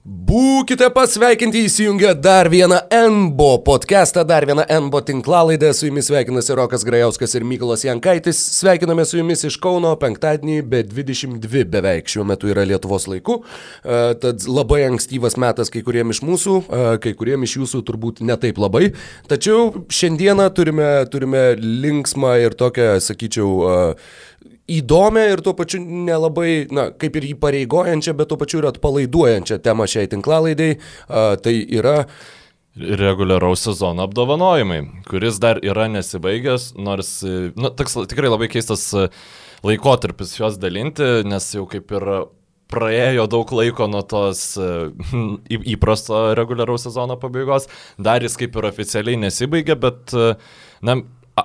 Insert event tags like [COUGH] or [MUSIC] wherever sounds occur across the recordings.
Būkite pasveikinti įsijungę dar vieną NBO podcastą, dar vieną NBO tinklalaidę. Su jumis sveikinasi Rokas Grajauskas ir Mykolas Jankaitis. Sveikiname su jumis iš Kauno penktadienį, be 22 beveik šiuo metu yra Lietuvos laiku. E, tad labai ankstyvas metas kai kuriem iš mūsų, e, kai kuriem iš jūsų turbūt netaip labai. Tačiau šiandieną turime, turime linksmą ir tokią, sakyčiau, e, įdomią ir tuo pačiu nelabai, na, kaip ir įpareigojančią, bet tuo pačiu ir atpalaiduojančią temą šiai tinklalaidai. Uh, tai yra reguliaraus sezono apdovanojimai, kuris dar yra nesibaigęs, nors, nu, toks tikrai labai keistas laikotarpis juos dalinti, nes jau kaip ir praėjo daug laiko nuo tos įprasto reguliaraus sezono pabaigos, dar jis kaip ir oficialiai nesibaigė, bet, na,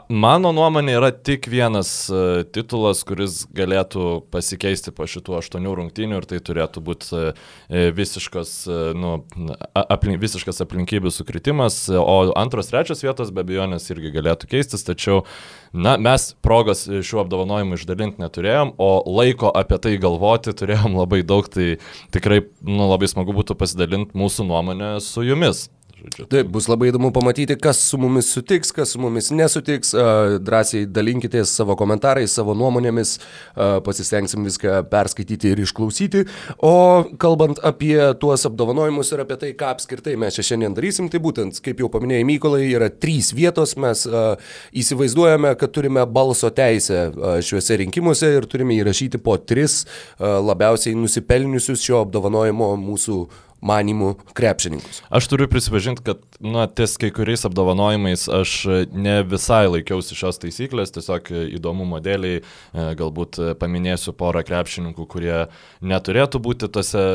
Mano nuomonė yra tik vienas uh, titulas, kuris galėtų pasikeisti po šitų aštuonių rungtynių ir tai turėtų būti uh, visiškas, uh, nu, aplink, visiškas aplinkybių sukritimas, o antros, trečios vietos be abejonės irgi galėtų keistis, tačiau na, mes progos šių apdovanojimų išdalinti neturėjom, o laiko apie tai galvoti turėjom labai daug, tai tikrai nu, labai smagu būtų pasidalinti mūsų nuomonę su jumis žodžiu. Taip, bus labai įdomu pamatyti, kas su mumis sutiks, kas su mumis nesutiks. Drąsiai dalinkitės savo komentarais, savo nuomonėmis, pasistengsim viską perskaityti ir išklausyti. O kalbant apie tuos apdovanojimus ir apie tai, ką apskritai mes čia šiandien darysim, tai būtent, kaip jau paminėjai Mykolai, yra trys vietos, mes įsivaizduojame, kad turime balso teisę šiuose rinkimuose ir turime įrašyti po tris labiausiai nusipelniusius šio apdovanojimo mūsų manimų krepšininkus. Aš turiu prisipažinti, kad, na, ties kai kuriais apdovanojimais aš ne visai laikiausi šios taisyklės, tiesiog įdomumo dėliai galbūt paminėsiu porą krepšininkų, kurie neturėtų būti tose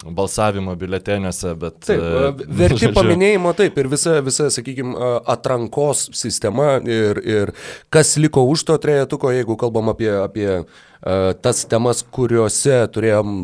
balsavimo biuleteniuose, bet... Taip, [LAUGHS] verti paminėjimo taip ir visa, visa sakykime, atrankos sistema ir, ir kas liko už to trejetuko, jeigu kalbam apie, apie E, tas temas, kuriuose turėjom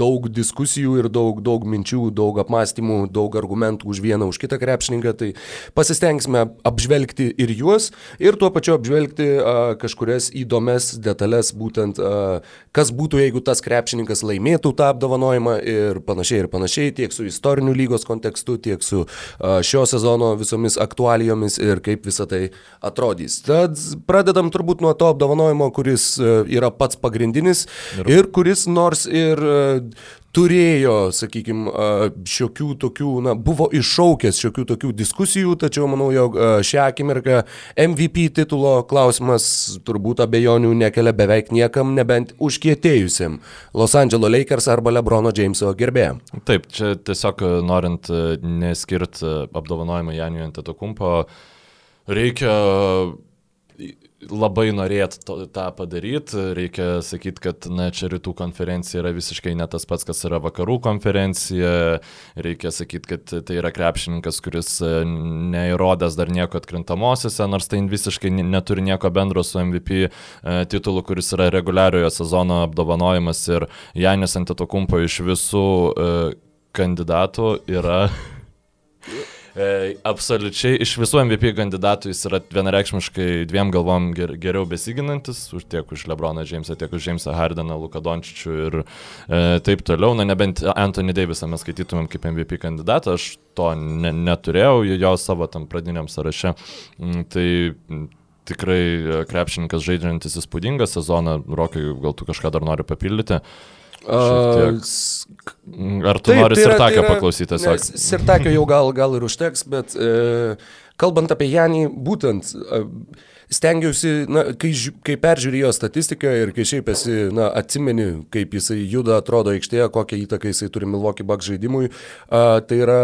daug diskusijų ir daug, daug minčių, daug apmąstymų, daug argumentų už vieną, už kitą krepšininką, tai pasistengsime apžvelgti ir juos ir tuo pačiu apžvelgti a, e, kažkurias įdomias detalės, būtent a, e, kas būtų, jeigu tas krepšininkas laimėtų tą apdovanojimą ir panašiai ir panašiai, tiek su istoriniu lygos kontekstu, tiek su a, šio sezono visomis aktualijomis ir kaip visa tai atrodys. Tad pradedam turbūt nuo to apdovanojimo, kuris yra pats pats pagrindinis ir, ir kuris nors ir e, turėjo, sakykime, šiokių tokių, na, buvo iššaukęs šiokių tokių diskusijų, tačiau manau, jog e, šią akimirką MVP titulo klausimas turbūt abejonių nekelia beveik niekam, nebent užkietėjusiam Los Angeles Lakers arba Lebrono Jameso gerbėjam. Taip, čia tiesiog norint e, neskirti apdovanojimą Janijui Antetokumpo, reikia labai norėt to, tą padaryti, reikia sakyti, kad na, čia rytų konferencija yra visiškai ne tas pats, kas yra vakarų konferencija, reikia sakyti, kad tai yra krepšininkas, kuris e, neįrodęs dar nieko atkrintamosiose, nors tai visiškai neturi nieko bendro su MVP e, titulu, kuris yra reguliariojo sezono apdovanojimas. Ir Janis Antetokumpo iš visų e, kandidatų yra [LAUGHS] absoliučiai iš visų MVP kandidatų jis yra vienareikšmiškai dviem galvom ger, geriau besiginantis, už tiek už Lebroną Jamesą, tiek už Jamesą Hardeną, Luką Dončičių ir e, taip toliau. Na, nebent Anthony Davisą mes skaitytumėm kaip MVP kandidatą, aš to ne, neturėjau jo savo tam pradiniam sąraše. Mm, tai tikrai e, krepšininkas žaidžiantis įspūdingą sezoną, Rokai, gal tu kažką dar nori papildyti? Uh, Ar tu taip, nori tai Sirtakio tai paklausyti tiesiog? Sirtakio jau gal, gal ir užteks, bet e, kalbant apie Janį, būtent e, stengiausi, na, kai, kai peržiūrėjo statistiką ir kai šiaip esi, na, atsimeni, kaip jisai juda, atrodo aikštėje, kokią įtaką jisai turi Milwaukee Bucks žaidimui, a, tai yra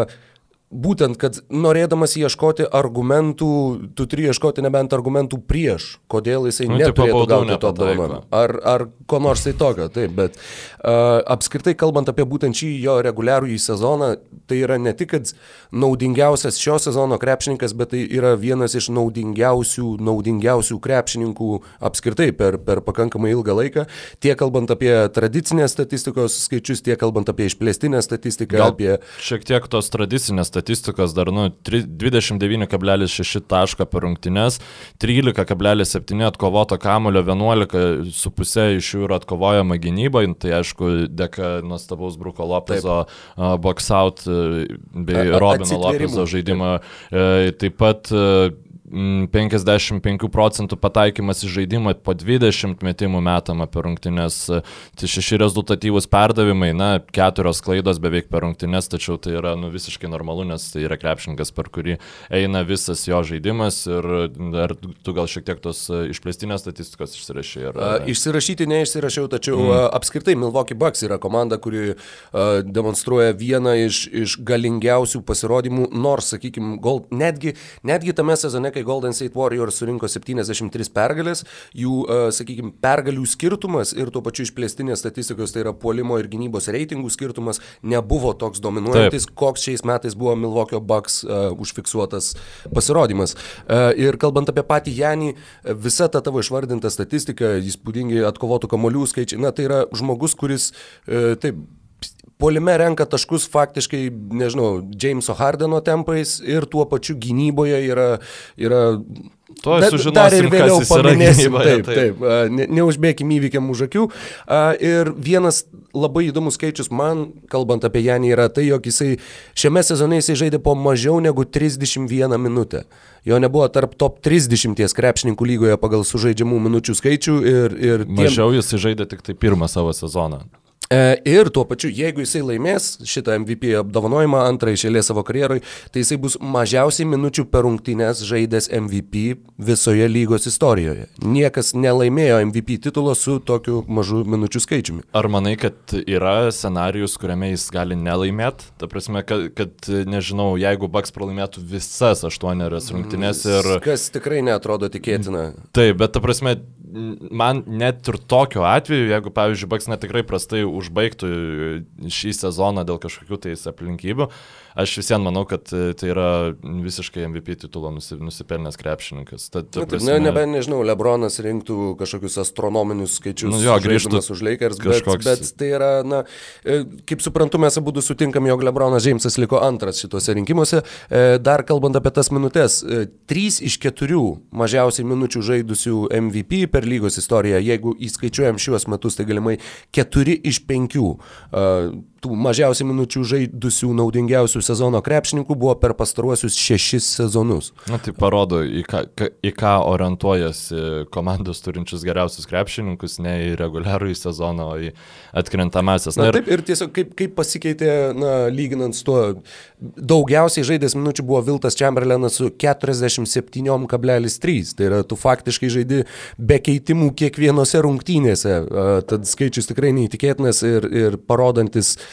Būtent, kad norėdamas ieškoti argumentų, tu turi ieškoti nebent argumentų prieš, kodėl jisai nu, neturėtų gauti to apdovanojimo. Ar, ar ko nors tai tokio, taip, bet uh, apskritai kalbant apie būtent šį jo reguliarų į sezoną, tai yra ne tik, kad naudingiausias šio sezono krepšininkas, bet tai yra vienas iš naudingiausių, naudingiausių krepšininkų apskritai per, per pakankamai ilgą laiką, tiek kalbant apie tradicinės statistikos skaičius, tiek kalbant apie išplėstinę statistiką. Gal apie... Šiek tiek tos tradicinės statistikos dar, nu, 29,6 taško per rungtynes, 13,7 atkovoto kamulio, 11,5 iš jų yra atkovojama gynyba, tai aišku, dėka nuostabaus Bruko Lopezo box out bei Robino Lopezo žaidimo. E, taip pat 55 mm, procentų pataikymas į žaidimą po 20 metimų metama per rungtynės, tai šeši rezultatyvūs perdavimai, na, keturios klaidos beveik per rungtynės, tačiau tai yra nu, visiškai normalu, nes tai yra krepšininkas, per kurį eina visas jo žaidimas ir ar tu gal šiek tiek tos išplėstinės statistikos išsirašai? Ar. Išsirašyti neišsirašiau, tačiau mm. apskritai Milwaukee Bucks yra komanda, kuri demonstruoja vieną iš, iš galingiausių pasirodymų, nors, sakykime, netgi, netgi tame sezone, kai Golden State Warriors surinko 73 pergalės, jų, uh, sakykime, pergalių skirtumas ir tuo pačiu išplėstinės statistikos, tai yra puolimo ir gynybos reitingų skirtumas, nebuvo toks dominuojantis, Taip. koks šiais metais buvo Milwaukee Bucks uh, užfiksuotas pasirodymas. Uh, ir kalbant apie patį Janį, visa ta tavo išvardinta statistika, įspūdingi atkovotų kamolių skaičiai, na tai yra žmogus, kuris, uh, taip, Polime renka taškus faktiškai, nežinau, Jameso Hardeno tempais ir tuo pačiu gynyboje yra, yra To sužinosim, dar ir vėliau paminėsim. Taip, taip, taip. Ne, neužbėkim įvykiam už akių. Ir vienas labai įdomus skaičius man, kalbant apie Janį, yra tai, jog jisai šiame sezone jisai žaidė po mažiau negu 31 minutę. Jo nebuvo tarp top 30 krepšininkų lygoje pagal sužaidžiamų minučių skaičių. Ir, ir tiem... Mažiau jisai žaidė tik tai pirmą savo sezoną. E, ir tuo pačiu, jeigu jisai laimės šitą MVP apdovanojimą antrą išėlė savo karjeroj, tai jisai bus mažiausiai minučių per rungtynės žaidęs MVP visoje lygos istorijoje. Niekas nelaimėjo MVP titulo su tokiu mažu minučių skaičiumi. Ar manai, kad yra scenarius, kuriame jis gali nelaimėti? Ta prasme, kad, kad nežinau, jeigu Baks pralaimėtų visas aštuonerias rungtynės ir... Kas tikrai netrodo tikėtina. Taip, bet ta prasme, man net ir tokiu atveju, jeigu, pavyzdžiui, Baks netikrai prastai užbaigtų šį sezoną dėl kažkokių tais aplinkybių, uh, aš vis vien manau, kad e, tai yra visiškai MVP titulo nusipelnęs krepšininkas. Tad, Na, prasme... ne, nebent, nežinau, Lebronas rinktų kažkokius astronominius skaičius nu, jo, grįžtų už Lakers, kažkoks... bet, bet tai yra, na, e, kaip suprantu, mes abu sutinkam, jog Lebronas Džeimsas liko antras šituose rinkimuose. E, dar kalbant apie tas minutės, trys iš keturių mažiausiai minučių žaidusių MVP per lygos istoriją, jeigu įskaičiuojam šiuos metus, tai galimai keturi iš penkių tų mažiausiai minučių žaidusių naudingiausių sezono krepšininkų buvo per pastaruosius šešis sezonus. Na tai parodo, į ką, į ką orientuojasi komandos turinčius geriausius krepšininkus, ne į reguliarų į sezoną, o į atkrintamasis. Na, na ir... taip, ir tiesiog kaip, kaip pasikeitė, na, lyginant su tuo, daugiausiai žaidęs minučių buvo Viltas Chamberlainas su 47,3. Tai yra, tu faktiškai žaidi be keitimų kiekvienose rungtynėse. Tad skaičius tikrai neįtikėtinas ir, ir parodantis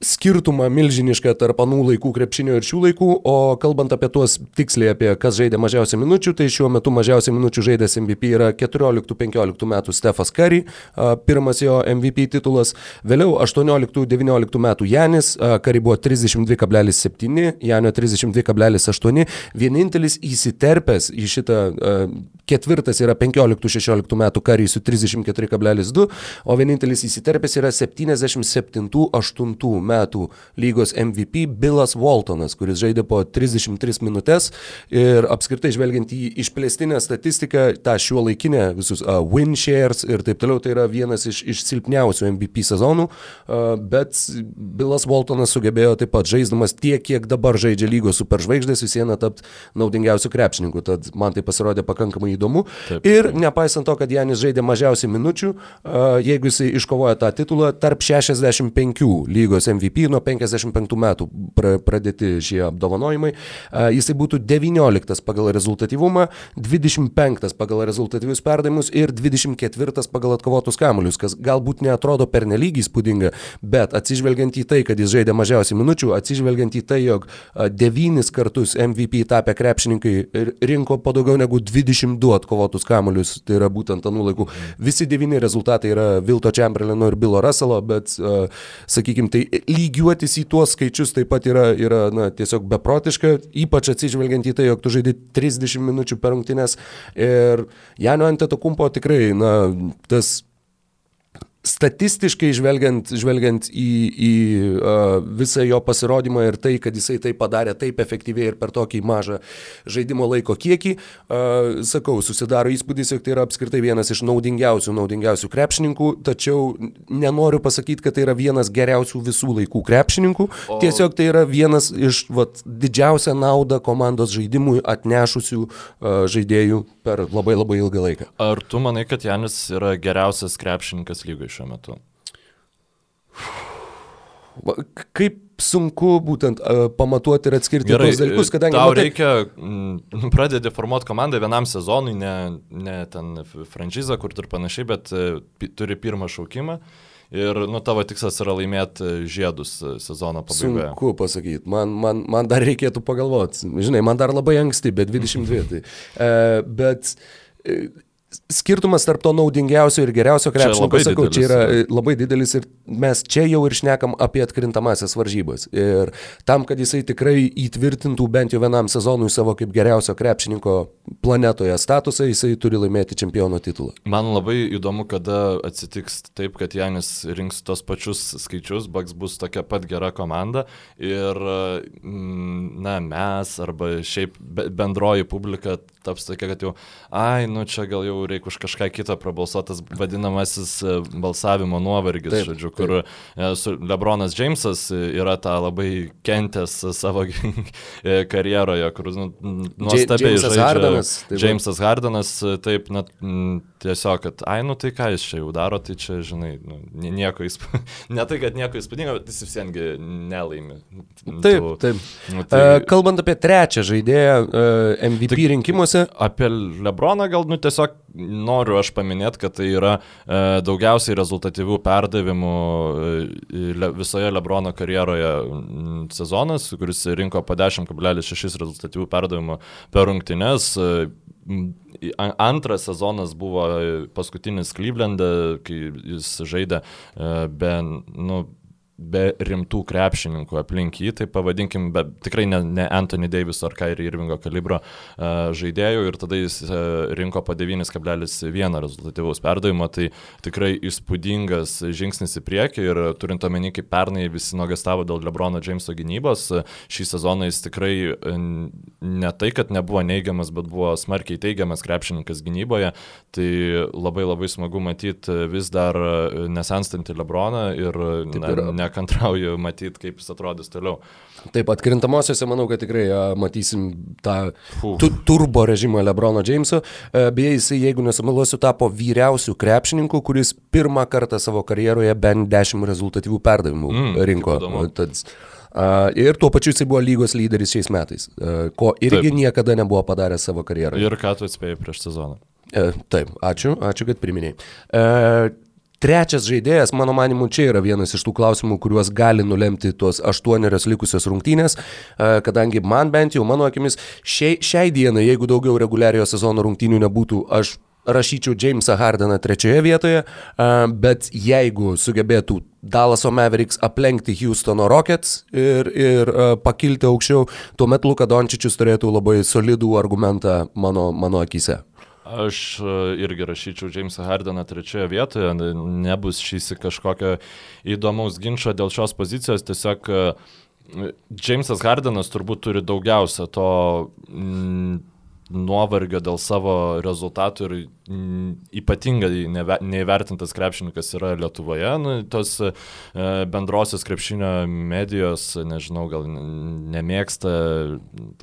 skirtumą milžinišką tarp anų laikų krepšinio ir šių laikų, o kalbant apie tuos tiksliai, apie kas žaidė mažiausiai minučių, tai šiuo metu mažiausiai minučių žaidęs MVP yra 14-15 metų Stefas Curry, pirmas jo MVP titulas, vėliau 18-19 metų Janis, Curry buvo 32,7, Janio 32,8, vienintelis įsiterpęs į šitą ketvirtas yra 15-16 metų Curry su 34,2, o vienintelis įsiterpęs yra 77-8 metų lygos MVP Billas Waltonas, kuris žaidė po 33 minutės ir apskritai žvelgiant į išplėstinę statistiką, tą šiuo laikinę visus uh, win shares ir taip toliau, tai yra vienas iš, iš silpniausių MVP sezonų, uh, bet Billas Waltonas sugebėjo taip pat žaisdamas tiek, kiek dabar žaidžia lygos superžvaigždės, vis viena tapti naudingiausių krepšininkų, tad man tai pasirodė pakankamai įdomu. Taip, taip. Ir nepaisant to, kad Janis žaidė mažiausiai minučių, uh, jeigu jisai iškovojo tą titulą, tarp 65 lygos MVP MVP nuo 55 metų pradėti šie apdovanojimai. Jisai būtų 19 pagal rezultatyvumą, 25 pagal rezultatyvius perdavimus ir 24 pagal atkovotus kamuolius, kas galbūt neatrodo pernelyg įspūdinga, bet atsižvelgiant į tai, kad jis žaidė mažiausiai minučių, atsižvelgiant į tai, jog devynis kartus MVP tapę krepšininkai rinko po daugiau negu 22 atkovotus kamuolius, tai yra būtent anų laikų. Visi devyni rezultatai yra Vilto Chamberlaino ir Bilo Russelo, bet, uh, sakykime, tai lygiuotis į tuos skaičius taip pat yra, yra na, tiesiog beprotiška, ypač atsižvelgiant į tai, jog tu žaidži 30 minučių per rungtynės ir Janio Antetokumpo tikrai, na, tas statistiškai žvelgiant, žvelgiant į, į uh, visą jo pasirodymą ir tai, kad jisai tai padarė taip efektyviai ir per tokį mažą žaidimo laiko kiekį, uh, sakau, susidaro įspūdis, jog tai yra apskritai vienas iš naudingiausių, naudingiausių krepšininkų, tačiau nenoriu pasakyti, kad tai yra vienas geriausių visų laikų krepšininkų, o... tiesiog tai yra vienas iš vat, didžiausią naudą komandos žaidimui atnešusių uh, žaidėjų per labai labai ilgą laiką. Ar tu manai, kad Janis yra geriausias krepšininkas lygoje? Šiuo metu? Kaip sunku būtent pamatuoti ir atskirti Gerai, tos dalykus, kadangi... Tau matai... reikia, [LAUGHS] pradedi formuoti komandą vienam sezonui, ne, ne ten franšizą, kur ir panašiai, bet uh, turi pirmą šaukimą. Ir, nu, tavo tikslas yra laimėti žiedus sezono pabaigoje. Sunku pasakyti, man, man, man dar reikėtų pagalvoti. Žinai, man dar labai anksti, bet 22. tai. Uh, bet uh, skirtumas tarp to naudingiausio ir geriausio krepšininko, sakau, didelis, čia yra ja. labai didelis ir mes čia jau ir šnekam apie atkrintamasias varžybas. Ir tam, kad jisai tikrai įtvirtintų bent jau vienam sezonui savo kaip geriausio krepšininko planetoje statusą, jisai turi laimėti čempiono titulą. Man labai įdomu, kada atsitiks taip, kad Janis rinks tos pačius skaičius, Baks bus tokia pat gera komanda ir, mm, na, mes arba šiaip bendroji publika taps tokia, kad jau, ai, nu čia gal jau reikia už kažką kitą prabalsuotas vadinamasis e, balsavimo nuovargis, taip, žodžiu, kur taip. E, Lebronas Džeimsas yra tą labai kentęs savo [LAUGHS] karjeroje, kur nu, nuostabiai žaidžia. Hardanas. Džeimsas Hardanas, taip, na, tiesiog, kad, ai, nu tai ką jis čia jau daro, tai čia, žinai, nu, nieko įspūdingo, [LAUGHS] ne tai, kad nieko įspūdingo, bet jis vis viengi nelaimi. Taip, tu, taip. Nu, tai... uh, kalbant apie trečią žaidėją uh, MVP tai, rinkimuose. Apie Lebroną gal, nu tiesiog noriu aš paminėti, kad tai yra e, daugiausiai rezultatyvių perdavimų e, le, visoje Lebrono karjeroje m, sezonas, kuris rinko po 10,6 rezultatyvių perdavimų per rungtynes. E, Antras sezonas buvo paskutinis Klyvlende, kai jis žaidė e, be, nu, be rimtų krepšininkų aplink jį, tai pavadinkim, be, tikrai ne, ne Anthony Davis ar Kairi Irvingo kalibro uh, žaidėjų ir tada jis uh, rinko po 9,1 rezultatyvaus perdavimo, tai tikrai įspūdingas žingsnis į priekį ir turint omeny, kaip pernai visi nuogastavo dėl Lebrono Jameso gynybos, šį sezoną jis tikrai ne tai, kad nebuvo neigiamas, bet buvo smarkiai teigiamas krepšininkas gynyboje, tai labai labai smagu matyti vis dar nesenstantį Lebroną ir na, ne nekantrauju matyti, kaip jis atrodys toliau. Taip pat krintamosiose manau, kad tikrai matysim tą tu, turbo režimą Lebrono Jameso. Beje, jisai, jeigu nesumeluosiu, tapo vyriausių krepšininkų, kuris pirmą kartą savo karjeroje bent 10 rezultatyvių perdavimų mm, rinko. Tad, Uh, ir tuo pačiu jisai buvo lygos lyderis šiais metais, uh, ko irgi taip. niekada nebuvo padaręs savo karjeroje. Ir ką tu atspėjai prieš sezoną? Uh, taip, ačiū, ačiū, kad priminėjai. Trečias žaidėjas, mano manimu, čia yra vienas iš tų klausimų, kuriuos gali nulemti tos aštuonerios likusios rungtynės, kadangi man bent jau, mano akimis, šiai, šiai dienai, jeigu daugiau reguliariojo sezono rungtynių nebūtų, aš rašyčiau Jamesą Hardeną trečioje vietoje, bet jeigu sugebėtų Dallaso Mavericks aplenkti Houstono Rockets ir, ir pakilti aukščiau, tuomet Luka Dončičius turėtų labai solidų argumentą mano, mano akise. Aš e, irgi rašyčiau Jamesą Hardeną trečioje vietoje, nebus šįsi kažkokio įdomaus ginčio dėl šios pozicijos, tiesiog e, Jamesas Hardenas turbūt turi daugiausia to mm, nuovargio dėl savo rezultatų ir mm, ypatingai neįvertintas krepšininkas yra Lietuvoje. Nu, tos e, bendrosios krepšinio medijos, nežinau, gal nemėgsta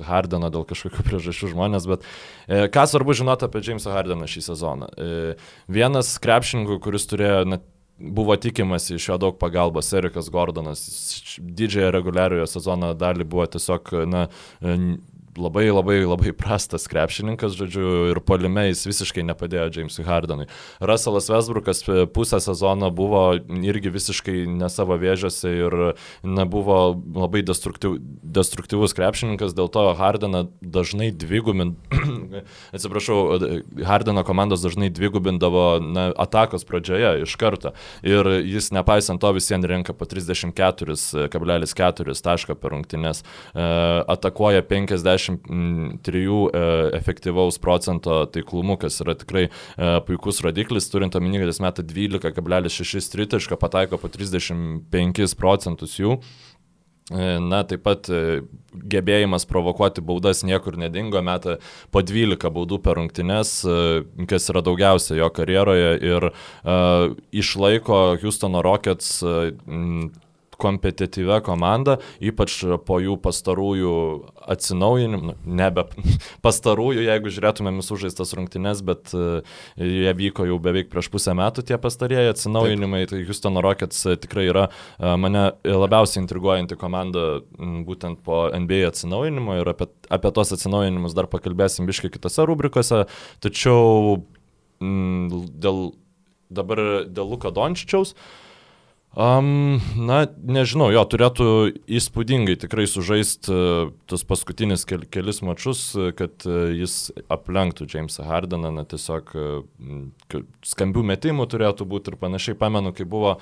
Hardeną dėl kažkokių priežasčių žmonės, bet e, ką svarbu žinoti apie Jamesą Hardeną šį sezoną. E, vienas krepšininkų, kuris turėjo net buvo tikimasi iš jo daug pagalbos. Erikas Gordonas didžiąją reguliariojo sezono dalį buvo tiesiog na, labai labai labai prastas krepšininkas, žodžiu, ir polime jis visiškai nepadėjo Jamesui Hardenui. Russellas Westbrookas pusę sezono buvo irgi visiškai ne savo vėžiose ir nebuvo labai destruktyv, destruktyvus krepšininkas, dėl to Hardeną dažnai dvigumint, [CLEARS THROAT] atsiprašau, Hardeno komandos dažnai dvigubindavo na, atakos pradžioje iš karto. Ir jis nepaisant to visiems renka po 34,4 taško per rungtynės, atakuoja 53 efektyvaus procento taiklumu, kas yra tikrai puikus rodiklis, turint omeny, kad jis meta 12,6 tritašką, pataiko po 35 procentus jų. E, na, taip pat e, gebėjimas provokuoti baudas niekur nedingo, meta po 12 baudų per rungtynes, e, kas yra daugiausia jo karjeroje ir uh, išlaiko Houstono Rockets uh, kompetityvę komandą, ypač po jų pastarųjų atsinaujinimų, nu, nebe [LAUGHS] pastarųjų, jeigu žiūrėtumėm visų žaistas rungtynes, bet uh, jie vyko jau beveik prieš pusę metų tie pastarieji atsinaujinimai, Taip. tai Houstono Rockets e, tikrai yra uh, mane labiausiai intriguojanti komanda būtent po NBA atsinaujinimo ir apie, apie tos atsinaujinimus dar pakalbėsim biškai kitose rubrikose, tačiau m, dėl, dabar dėl Luka Dončičiaus. Uh, Um, na, nežinau, jo turėtų įspūdingai tikrai sužaisti uh, tas paskutinis kel, kelis mačius, uh, kad uh, jis aplenktų Jamesą Hardeną, na tiesiog uh, skambių metimų turėtų būti ir panašiai. Pamenu, kai buvo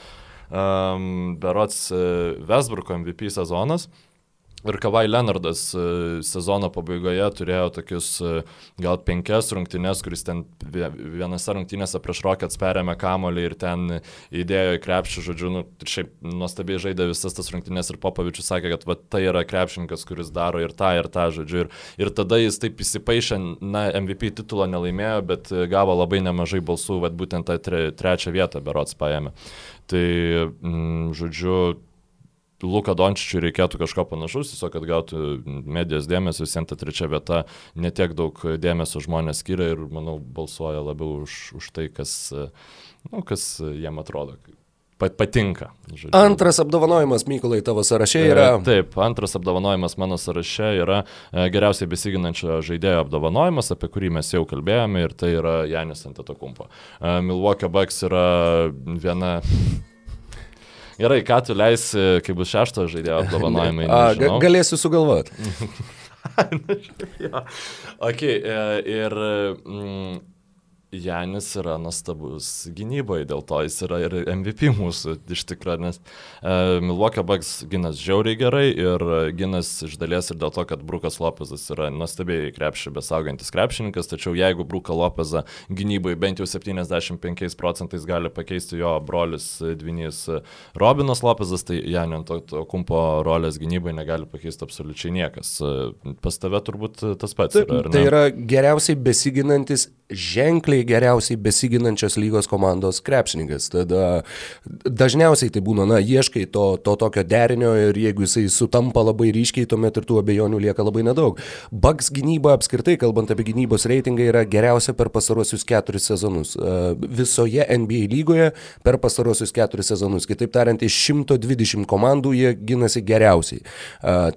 um, Berots uh, Vesbruko MVP sezonas. Uh, Ir Kavai Leonardas e, sezono pabaigoje turėjo tokius e, gal penkias rungtynes, kuris ten vienose rungtynėse prieš Rockets perėmė kamolį ir ten įdėjo į krepšį, žodžiu, nu, šiaip nuostabiai žaidė visas tas rungtynės ir Popavičius sakė, kad va, tai yra krepšininkas, kuris daro ir tą, ir tą, žodžiu. Ir, ir tada jis taip įsipaišė, na, MVP titulo nelaimėjo, bet gavo labai nemažai balsų, va, būtent tą tre, trečią vietą berots paėmė. Tai, mm, žodžiu, Luka Dončičiui reikėtų kažko panašaus, tiesiog kad gautų medijos dėmesio, visiems ta trečia vieta netiek daug dėmesio žmonės skiria ir, manau, balsuoja labiau už, už tai, kas, nu, kas jiem atrodo patinka. Žodžiu. Antras apdovanojimas, Mykolai, tavo sąraše yra. E, taip, antras apdovanojimas mano sąraše yra e, geriausiai besiginančio žaidėjo apdovanojimas, apie kurį mes jau kalbėjome, ir tai yra Janis Antetokumpo. E, Milwaukee Bucks yra viena Gerai, ką tu leisi, kai bus šešto žaidėjo [LAUGHS] apdovanojimai? A, galėsiu sugalvoti. [LAUGHS] ja. Ok, e, ir mm, Janis yra nuostabus gynyboje, dėl to jis yra ir MVP mūsų iš tikrųjų, nes uh, Milwaukee Bucks ginas žiauriai gerai ir ginas iš dalies ir dėl to, kad Brukas Lopezas yra nuostabiai krepšį besaugantis krepšininkas, tačiau jeigu Bruką Lopezą gynyboje bent jau 75 procentais gali pakeisti jo brolis dvinys Robinas Lopezas, tai Janio to, to kumpo rolės gynyboje negali pakeisti absoliučiai niekas. Pas tave turbūt tas pats. Taip, yra, tai yra geriausiai besiginantis ženkliai geriausiai besiginančios lygos komandos krepšininkas. Tada dažniausiai tai būna, na, ieškai to, to tokio derinio ir jeigu jisai sutampa labai ryškiai, tuomet ir tų abejonių lieka labai nedaug. Bugs gynyba apskritai, kalbant apie gynybos reitingą, yra geriausia per pastarosius keturis sezonus. Visoje NBA lygoje per pastarosius keturis sezonus. Kitaip tariant, iš 120 komandų jie ginasi geriausiai.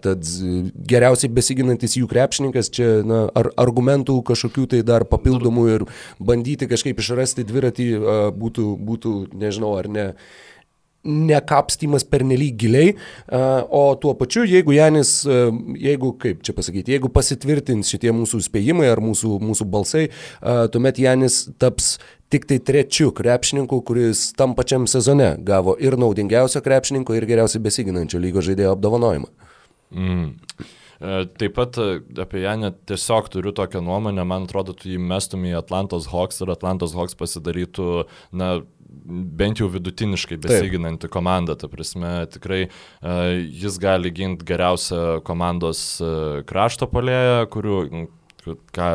Tad geriausiai besiginantis jų krepšininkas čia, na, ar argumentų kažkokių tai dar papildomų ir bandyti kažkaip išrasti dviratį būtų, būtų nežinau, ar ne nekapstymas pernelyg giliai, o tuo pačiu, jeigu Janis, jeigu, kaip čia pasakyti, jeigu pasitvirtins šitie mūsų spėjimai ar mūsų, mūsų balsai, tuomet Janis taps tik tai trečiu krepšininku, kuris tam pačiam sezone gavo ir naudingiausio krepšininko, ir geriausiai besiginančio lygo žaidėjo apdovanojimą. Mm. E, taip pat e, apie Janę tiesiog turiu tokią nuomonę, man atrodo, tu jį mestum į Atlantos Hawks ir Atlantos Hawks pasidarytų, na, bent jau vidutiniškai besiginanti Taip. komanda, ta prasme, tikrai uh, jis gali ginti geriausią komandos krašto polėją, kurių, ką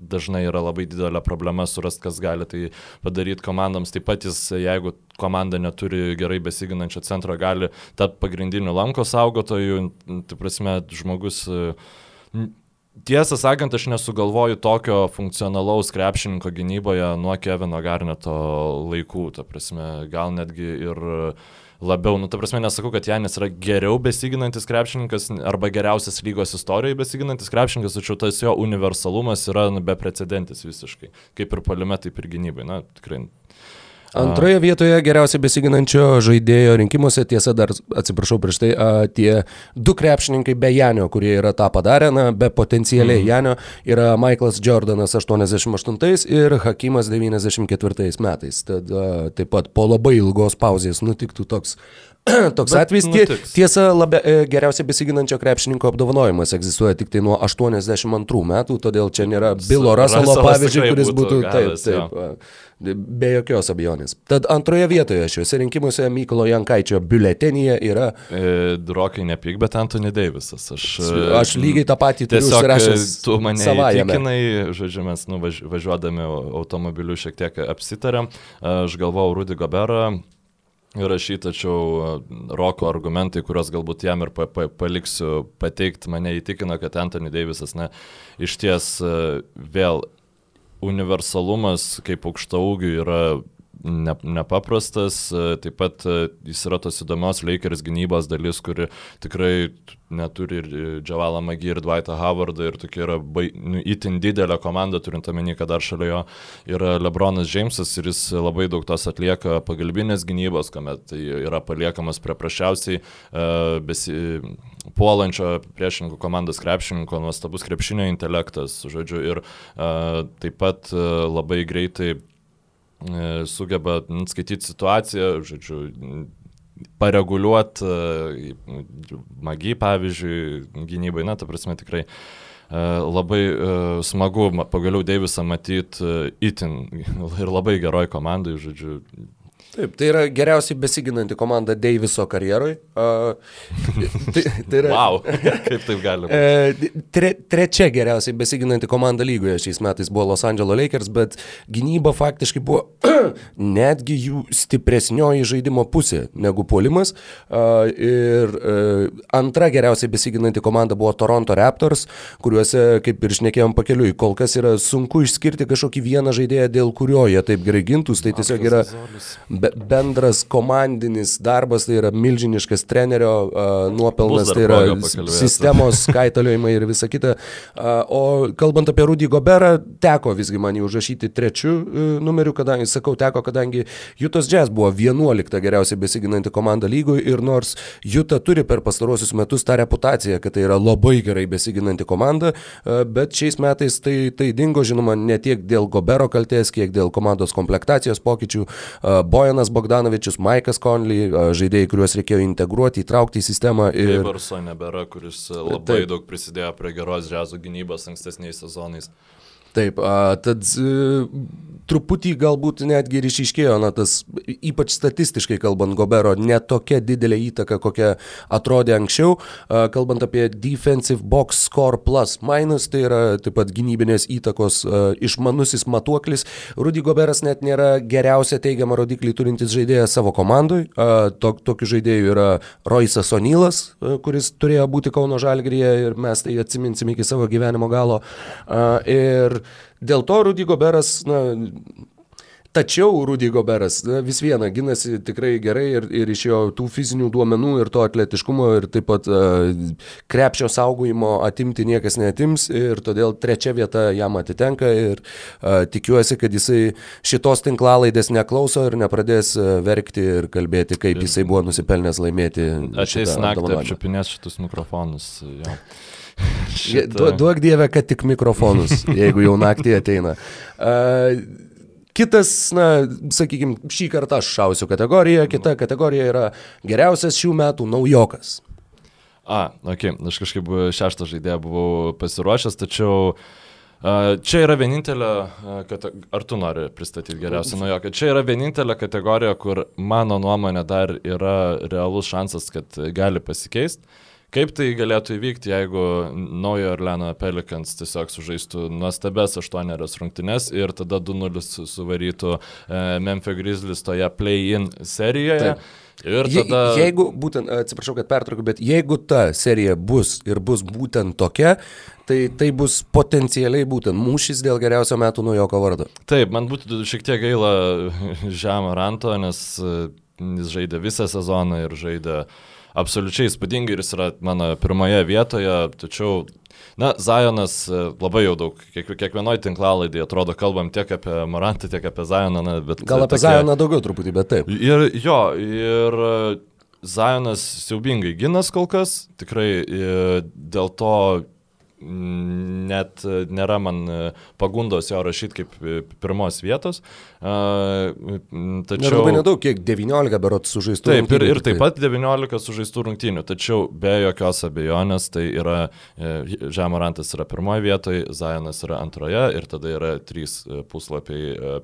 dažnai yra labai didelė problema surasti, kas gali tai padaryti komandoms. Taip pat jis, jeigu komanda neturi gerai besiginančio centro, gali tapti pagrindiniu lanko saugotoju. Tai prasme, žmogus Tiesą sakant, aš nesugalvoju tokio funkcionalaus krepšininko gynyboje nuo Kevino Garneto laikų. Ta prasme, gal netgi ir uh, labiau, nu, ta prasme, nesakau, kad Janis yra geriau besiginantis krepšininkas arba geriausias lygos istorijoje besiginantis krepšininkas, tačiau tas jo universalumas yra nu, beprecedentis visiškai. Kaip ir palime, taip ir gynybai. Na, tikrai Antroje vietoje geriausiai besiginančio žaidėjo rinkimuose, tiesa dar, atsiprašau prieš tai, a, tie du krepšininkai be Janio, kurie yra tą padarę, na, be potencialiai mm. Janio, yra Michaelas Jordanas 88 ir Hakimas 94 metais. Tad a, taip pat po labai ilgos pauzės nutiktų toks [CLEARS THROAT] Toks Bet atvejs, tie, tiesa, labia, e, geriausiai besiginančio krepšininko apdovanojimas egzistuoja tik tai nuo 82 metų, todėl čia nėra Bilo Rasalo pavyzdžiui, kuris būtų, būtų gavęs, taip, taip, Be jokios abejonės. Tad antroje vietoje šiuose rinkimuose Mykolo Jankaičio biuletenyje yra... E, Drokai nepyk, bet Antony Davisas. Aš, aš lygiai tą patį turiu užsirašęs. Tu mane įtikinai, žodžiu, mes nuvažiuodami automobiliu šiek tiek apsitarėm. Aš galvojau Rudy Goberą rašyti, tačiau Roko argumentai, kuriuos galbūt jam ir pa, pa, paliksiu pateikti, mane įtikina, kad Anthony Davisas, na, iš ties vėl universalumas kaip aukštaūgių yra ne, nepaprastas, taip pat jis yra tos įdomios Lakers gynybos dalis, kuri tikrai neturi ir Džavalą Magį, ir Dwightą Howardą, ir tokia yra bai, nu, itin didelė komanda, turint omeny, kad dar šalia jo yra Lebronas Jamesas ir jis labai daug tos atlieka pagalbinės gynybos, kuomet tai yra paliekamas prie prašiausiai uh, besi, puolančio priešininkų komandos krepšininko, nuostabus krepšinio intelektas, žodžiu, ir uh, taip pat uh, labai greitai sugeba skaityti situaciją, žodžiu, pareguliuoti uh, magį, pavyzdžiui, gynybai, na, ta prasme tikrai labai uh, smagu pagaliau Deivisą matyti itin [LAUGHS] ir labai geroj komandai, žodžiu, Taip, tai yra geriausiai besiginanti komanda Deiviso karjeroj. Uh, [LAUGHS] tai, tai yra, wow, kaip taip gali būti. E, tre, trečia geriausiai besiginanti komanda lygoje šiais metais buvo Los Angeles Lakers, bet gynyba faktiškai buvo [CLEARS THROAT] netgi jų stipresnioji žaidimo pusė negu puolimas. Uh, ir uh, antra geriausiai besiginanti komanda buvo Toronto Raptors, kuriuose, kaip ir šnekėjom pakeliui, kol kas yra sunku išskirti kažkokį vieną žaidėją, dėl kurio jie taip gerai gintus. Tai tiesiog yra be, bendras komandinis darbas, tai yra milžiniškas trenerio uh, nuopelnas, tai yra sistemos [LAUGHS] kaitaliojimai ir visa kita. Uh, o kalbant apie Rudy Goberą, teko visgi man jį užrašyti trečių uh, numerių, kadangi, sakau, teko, kadangi Jutas Jazz buvo 11 geriausiai besiginanti komanda lygui ir nors Juta turi per pastarosius metus tą reputaciją, kad tai yra labai gerai besiginanti komanda, uh, bet šiais metais tai, tai dingo, žinoma, ne tiek dėl Gobero kalties, kiek dėl komandos komplektacijos pokyčių. Uh, Bojan Bojanas Bogdanovičius, Maikas Conley, žaidėjai, kuriuos reikėjo integruoti, įtraukti į sistemą. Ir Varso nebėra, kuris labai taip. daug prisidėjo prie geros džiazo gynybos ankstesniais sezonais. Taip, a, tad a, truputį galbūt netgi ir išiškėjo, na, tas ypač statistiškai kalbant, Gobero netokia didelė įtaka, kokia atrodė anksčiau. A, kalbant apie defensive box score plus minus, tai yra taip pat gynybinės įtakos a, išmanusis matuoklis. Rudy Goberas net nėra geriausia teigiama rodiklį turintis žaidėjas savo komandui. A, to, tokiu žaidėju yra Roisas Onylas, a, kuris turėjo būti Kauno Žalgryje ir mes tai atsiminsim iki savo gyvenimo galo. A, ir dėl to Rudy Goberas, na, Tačiau Rudy Goberas na, vis viena ginasi tikrai gerai ir, ir iš jo tų fizinių duomenų ir to atletiškumo ir taip pat uh, krepšio saugojimo atimti niekas netims ir todėl trečia vieta jam atitenka ir uh, tikiuosi, kad jisai šitos tinklalaidės neklauso ir nepradės uh, verkti ir kalbėti, kaip jisai buvo nusipelnęs laimėti. Ateis naktį apčiupinės šitus mikrofonus. Jo. Du, duok dievę, kad tik mikrofonus, [LAUGHS] jeigu jau naktį ateina. Uh, Kitas, na, sakykime, šį kartą aš šausiu kategoriją, kita kategorija yra geriausias šių metų naujokas. A, ok, aš kažkaip šeštą žaidėją buvau pasiruošęs, tačiau čia yra vienintelė, ar tu nori pristatyti geriausią naujoką, čia yra vienintelė kategorija, kur mano nuomonė dar yra realus šansas, kad gali pasikeisti. Kaip tai galėtų įvykti, jeigu naujo Orleano Pelicans tiesiog sužaistų nuostabes aštuonerias rungtynes ir tada 2-0 suvarytų e, Memphis Grizzlies toje play-in serijoje? Taip. Ir tada... Je, jeigu, būtent, atsiprašau, kad pertraukiu, bet jeigu ta serija bus ir bus būtent tokia, tai tai bus potencialiai būtent mūšis dėl geriausio metų naujoko vardo. Taip, man būtų šiek tiek gaila [LAUGHS] Žemą Ranto, nes e, jis žaidė visą sezoną ir žaidė uh, absoliučiai įspūdingai ir jis yra mano pirmoje vietoje, tačiau Na, Zajonas e, labai jau daug, kiek, kiekvienoje tinklalaidėje atrodo, kalbam tiek apie Morantą, tiek apie Zajoną, bet... Gal apie tokie... Zajoną daugiau truputį, bet taip. Ir jo, ir Zajonas siaubingai ginas kol kas, tikrai dėl to net nėra man pagundos jo rašyti kaip pirmos vietos. Tačiau... Labai nedaug, kiek 19 berot sužaistų taip, ir, ir taip pat 19 sužaistų rungtynių, tačiau be jokios abejonės tai yra, e, Žemorantas yra pirmoje vietoje, Zajonas yra antroje ir tada yra trys e, puslapiai, e,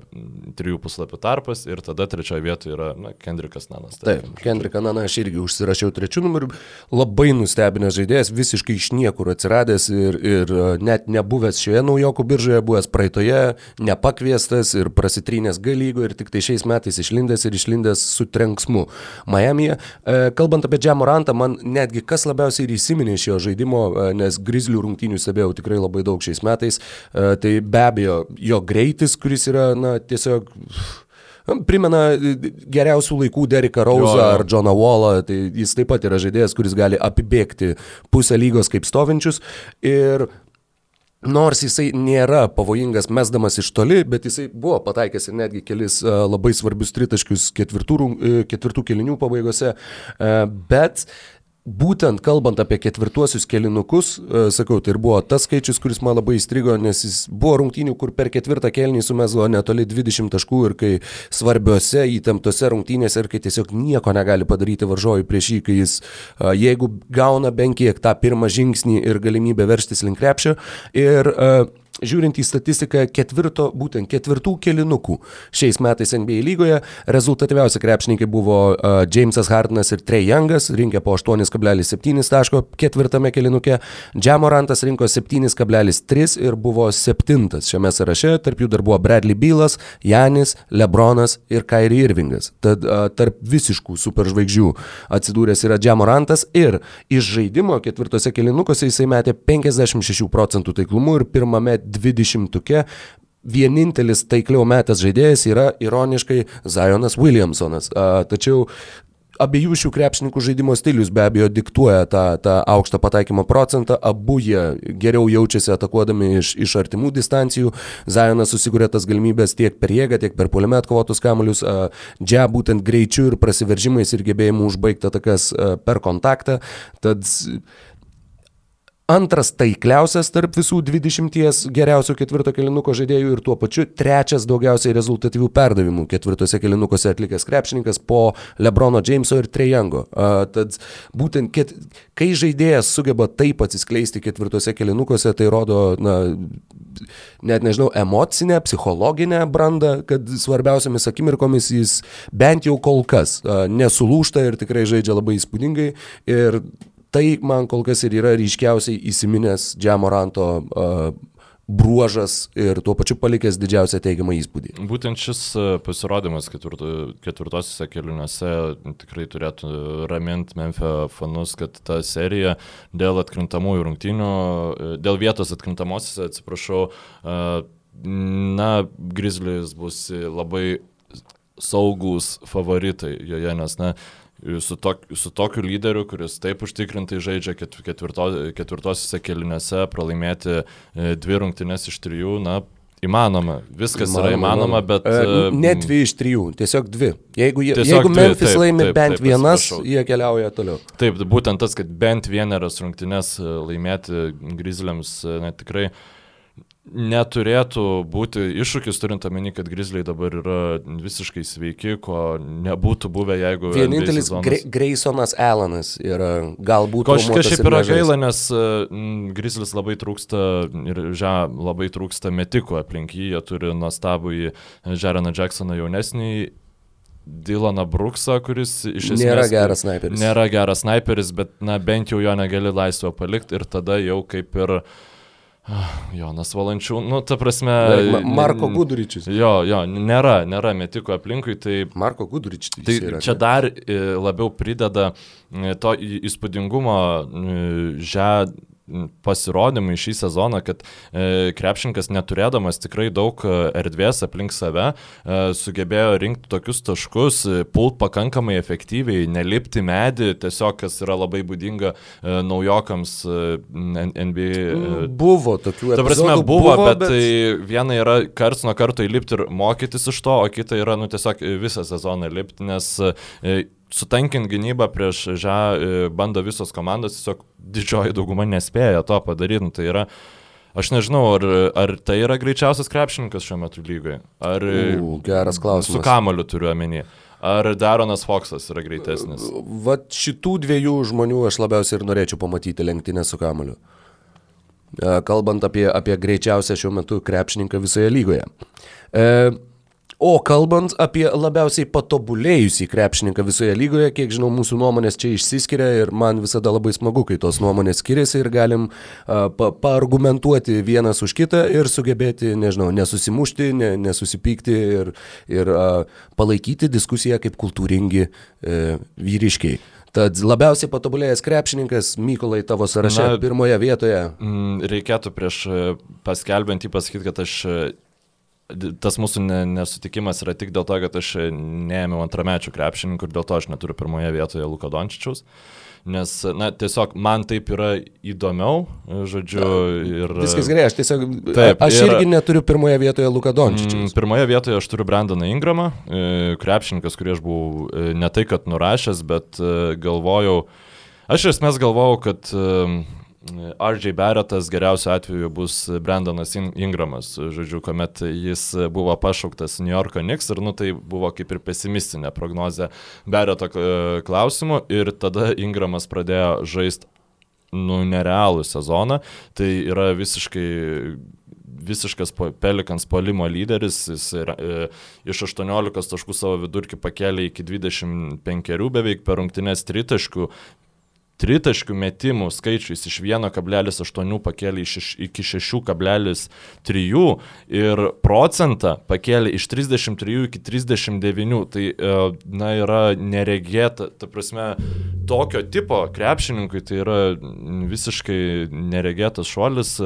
trijų puslapių tarpas ir tada trečioje vietoje yra na, Kendrikas Nanas. Taip, taip Kendrikas Nanas aš irgi užsirašiau trečių numerių, labai nustebinęs žaidėjas, visiškai iš niekur atsiradęs ir, ir net nebuvęs šioje naujokų biržoje, buvęs praeitoje, nepakviestas ir prasitrynęs rungtynės G lygo ir tik tai šiais metais išlindęs ir išlindęs su trenksmu Miami'e. E, kalbant apie Džemorantą, man netgi kas labiausiai ir įsiminė iš jo žaidimo, e, nes Grizzlių rungtynių stebėjau tikrai labai daug šiais metais, e, tai be abejo jo greitis, kuris yra, na, tiesiog primena geriausių laikų Deriką Rauzą ar Johną Wallą, tai jis taip pat yra žaidėjas, kuris gali apibėgti pusę lygos kaip stovinčius ir Nors jisai nėra pavojingas mesdamas iš toli, bet jisai buvo pataikęs ir netgi kelis labai svarbius tritaškius ketvirtų, e, ketvirtų kelinių pabaigose, e, bet būtent kalbant apie ketvirtuosius kelinukus, e, sakau, tai ir buvo tas skaičius, kuris man labai įstrigo, nes jis buvo rungtynių, kur per ketvirtą kelnį sumesdavo netoli 20 taškų ir kai svarbiose įtemptose rungtynėse ir kai tiesiog nieko negali padaryti varžovai prieš jį, kai jis, e, jeigu gauna bent kiek tą pirmą žingsnį ir galimybę verštis link krepšio. Ir uh, žiūrint į statistiką ketvirto, būtent ketvirtų kelinukų šiais metais NBA lygoje, rezultatyviausi krepšininkai buvo uh, Jamesas Hardinas ir Trey Youngas, rinkė po 8,7 taško ketvirtame kelinuke, Jamorantas rinko 7,3 ir buvo septintas šiame sąraše, tarp jų dar buvo Bradley Bylas, Janis, Lebronas ir Kyrie Irvingas. Tad uh, tarp visiškų superžvaigždžių atsidūręs yra Jamorantas ir iš žaidimo ketvirtose kelinukuose jisai metė 56 procentų taiklumu ir pirmame dvidešimtuke. Vienintelis taikliau metęs žaidėjas yra ironiškai Zionas Williamsonas. A, tačiau abiejų šių krepšininkų žaidimo stilius be abejo diktuoja tą, tą aukštą pataikymo procentą, abu jie geriau jaučiasi atakuodami iš, iš artimų distancijų, Zajonas susikūrė tas galimybės tiek per jėgą, tiek per poliume atkovotus kamuolius, Džia būtent greičiu ir prasiveržimais ir gebėjimu užbaigti atakas per kontaktą, tad antras taikliausias tarp visų 20 geriausių ketvirto kelinuko žaidėjų ir tuo pačiu trečias daugiausiai rezultatyvių perdavimų ketvirtose kelinukuose atlikęs krepšininkas po Lebrono Jameso ir Trejango. Uh, tad būtent, ket, kai žaidėjas sugeba taip atsiskleisti ketvirtose kelinukuose, tai rodo, na, net nežinau, emocinę, psichologinę brandą, kad svarbiausiamis akimirkomis jis bent jau kol kas uh, nesulūšta ir tikrai žaidžia labai įspūdingai. Ir tai man kol kas ir yra ryškiausiai įsiminęs Džiamoranto bruožas ir tuo pačiu palikęs didžiausią teigiamą įspūdį. Būtent šis pasirodymas ketvirto, ketvirtosiuose keliuose tikrai turėtų raminti Memphio fanus, kad ta serija dėl atkrintamųjų rungtynių, dėl vietos atkrintamosiose, atsiprašau, na, Grizzlies bus labai saugus favoritai joje, nes, na, su, tok, su tokiu lyderiu, kuris taip užtikrintai žaidžia ketvirto, ketvirtosiuose keliniuose, pralaimėti e, dvi rungtynės iš trijų, na, Įmanoma, viskas įmanoma, yra įmanoma, bet... E, ne dvi iš trijų, tiesiog dvi. Jeigu, tiesiog jeigu dvi, Memphis taip, laimi taip, bent taip, vienas, jie keliauja toliau. Taip, būtent tas, kad bent vieneras rungtynės e, laimėti Grizzliams, na, tikrai uh, neturėtų būti iššūkis, turint omeny, kad Grizzliai dabar yra visiškai sveiki, ko nebūtų buvę, jeigu... Vienintelis Gre Graysonas Alanas yra galbūt... Ko šiaip yra gaila, nes Grizzlies labai trūksta ir žia, labai trūksta metikų aplink jį, jie turi nuostabų į Žeraną Jacksoną jaunesnį. Dylaną Bruksą, kuris iš esmės nėra geras sniperis. Nėra geras sniperis, bet na, bent jau jo negali laisvą palikti ir tada jau kaip ir uh, Jonas Valančių, nu, ta prasme. Ma Marko Guduričius. Jo, jo, nėra, nėra metiko aplinkui, tai... Marko Guduričius. Tai yra, čia ne? dar e, labiau prideda e, to įspūdingumo, e, žia, pasirodymai šį sezoną, kad e, krepšininkas neturėdamas tikrai daug e, erdvės aplink save, e, sugebėjo rinkti tokius taškus, e, pult pakankamai efektyviai, nelipti medį, tiesiog kas yra labai būdinga e, naujokams e, NBA. E, buvo tokių epizodų. Ta prasme, buvo, buvo bet, bet tai viena yra karts nuo karto įlipti ir mokytis iš to, o kita yra, nu, tiesiog visą sezoną lipti, nes e, sutankint gynybą prieš žą e, bando visos komandos, tiesiog didžioji dauguma nespėja to padaryti. Nu, tai yra, aš nežinau, ar, ar tai yra greičiausias krepšininkas šiuo metu lygoje. Ar... U, geras klausimas. Su kamoliu turiu omeny. Ar Daronas Foksas yra greitesnis? Vat šitų dviejų žmonių aš labiausiai ir norėčiau pamatyti lenktynę su kamoliu. E, kalbant apie, apie greičiausią šiuo metu krepšininką visoje lygoje. E, O kalbant apie labiausiai patobulėjusį krepšininką visoje lygoje, kiek žinau, mūsų nuomonės čia išsiskiria ir man visada labai smagu, kai tos nuomonės skiriasi ir galim uh, pa paargumentuoti vienas už kitą ir sugebėti, nežinau, nesusimušti, ne, nesusipykti ir, ir uh, palaikyti diskusiją kaip kultūringi uh, vyriškiai. Tad labiausiai patobulėjęs krepšininkas Mykolai tavo sąraše Na, pirmoje vietoje. Reikėtų prieš paskelbent jį pasakyti, kad aš tas mūsų nesutikimas yra tik dėl to, kad aš neėmiau antramečių krepšininkų ir dėl to aš neturiu pirmoje vietoje Luko Dončičiaus. Nes, na, tiesiog man taip yra įdomiau, žodžiu, ir... Viskas gerai, aš tiesiog... Taip, aš ir, irgi neturiu pirmoje vietoje Luka Dončičiaus. Mm, pirmoje vietoje aš turiu Brandoną Ingramą, e, krepšininkas, kurį aš buvau e, ne tai, kad nurašęs, bet e, galvojau... Aš esmės galvojau, kad RJ Barrettas geriausiu atveju bus Brandonas Ingramas, žodžiu, kuomet jis buvo pašauktas New Yorko Knicks ir nu, tai buvo kaip ir pesimistinė prognozė Barretto klausimu ir tada Ingramas pradėjo žaisti nu, nerealų sezoną, tai yra visiškai visiškas Pelikans polimo lyderis, jis yra, e, iš 18 taškų savo vidurkį pakėlė iki 25 beveik per rungtynės tritaškų, tritaškių metimų skaičius iš 1,8 pakėlė iki 6,3 ir procentą pakėlė iš 33 iki 39. Tai e, na, yra neregėta, ta prasme, tokio tipo krepšininkui tai yra visiškai neregėtas šuolis,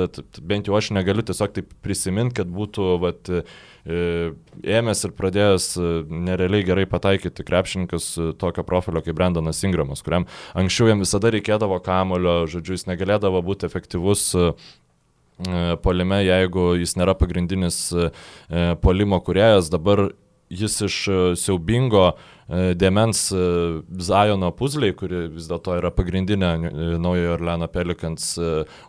bent jau aš negaliu tiesiog taip prisiminti, kad būtų vat, E, ėmęs ir pradėjęs e, nerealiai gerai pataikyti krepšininkas e, tokio profilio kaip Brendanas Ingramas, kuriam anksčiau jam visada reikėdavo kamulio, žodžiu, jis negalėdavo būti efektyvus polime, jeigu jis nėra pagrindinis polimo kuriejas, dabar jis iš siaubingo uh, E, Demens e, Zajono puzliai, kuri vis dėlto yra pagrindinė e, naujojo Orleano Pelikans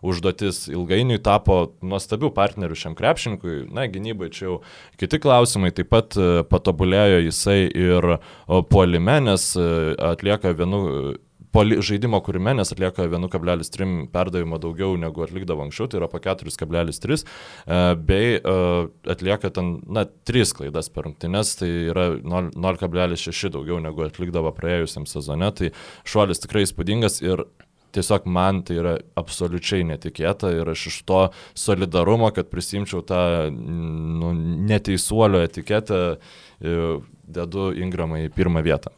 užduotis, ilgainiui tapo nuostabių partnerių šiam krepšininkui. Na, gynybai čia jau kiti klausimai, taip pat patobulėjo jisai ir puolime, nes atlieka vienu poli, žaidimo kūrime, nes atlieka 1,3 perdavimo daugiau negu atlikdavo anksčiau, tai yra po 4,3, e, bei e, atlieka ten, na, 3 klaidas per rungtynes, tai yra 0,6 daugiau negu atlikdavo praėjusiam sezone, tai šuolis tikrai įspūdingas ir tiesiog man tai yra absoliučiai netikėta ir aš iš to solidarumo, kad prisimčiau tą nu, neteisuolio etiketę, e, dedu Ingramą į pirmą vietą.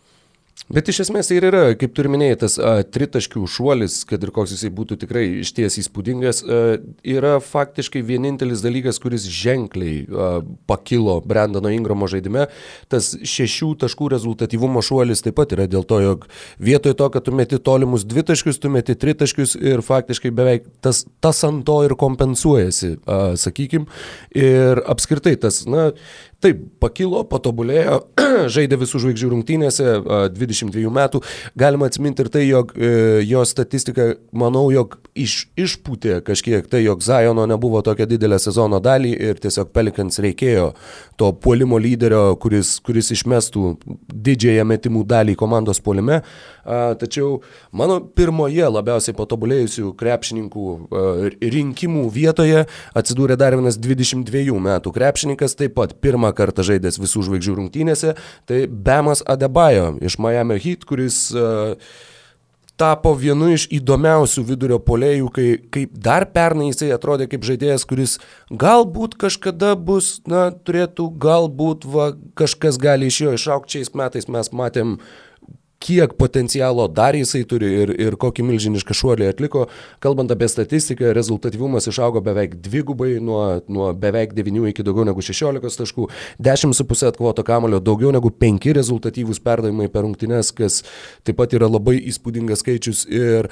Bet iš esmės tai ir yra, kaip turi minėjai, tas a, tritaškių šuolis, kad ir koks jisai būtų tikrai išties įspūdingas, a, yra faktiškai vienintelis dalykas, kuris ženkliai a, pakilo Brandono Ingramo žaidime. Tas šešių taškų rezultatyvumo šuolis taip pat yra dėl to, jog vietoj to, kad tu meti tolimus dvitaškius, tu meti tritaškius ir faktiškai beveik tas, tas ant to ir kompensuojasi, a, sakykim. Ir apskritai tas, na, Taip, pakilo, patobulėjo, [CLEARS THROAT] žaidė visų žvaigždžių rungtynėse, 22 metų. Galima atsiminti ir tai, jog e, jo statistika, manau, jog iš, išpūtė kažkiek tai, jog Zajono nebuvo tokia didelė sezono dalį ir tiesiog Pelikans reikėjo to puolimo lyderio, kuris, kuris išmestų didžiąją metimų dalį komandos puolime. Tačiau mano pirmoje labiausiai patobulėjusių krepšininkų rinkimų vietoje atsidūrė dar vienas 22 metų krepšininkas, taip pat pirmą kartą žaidęs visų žvaigždžių rungtynėse, tai Bemas Adebayo iš Miami Heat, kuris uh, tapo vienu iš įdomiausių vidurio polėjų, kai, kai dar pernai jisai atrodė kaip žaidėjas, kuris galbūt kažkada bus, na, turėtų, galbūt va, kažkas gali iš jo išaukti. Šiais metais mes matėm kiek potencialo dar jisai turi ir, ir kokį milžinišką šuolį atliko. Kalbant apie statistiką, rezultatyvumas išaugo beveik dvigubai, nuo, nuo beveik 9 iki daugiau negu 16 taškų, 10,5 atkovoto kamulio, daugiau negu 5 rezultatyvūs perdavimai per rungtynes, kas taip pat yra labai įspūdingas skaičius. Ir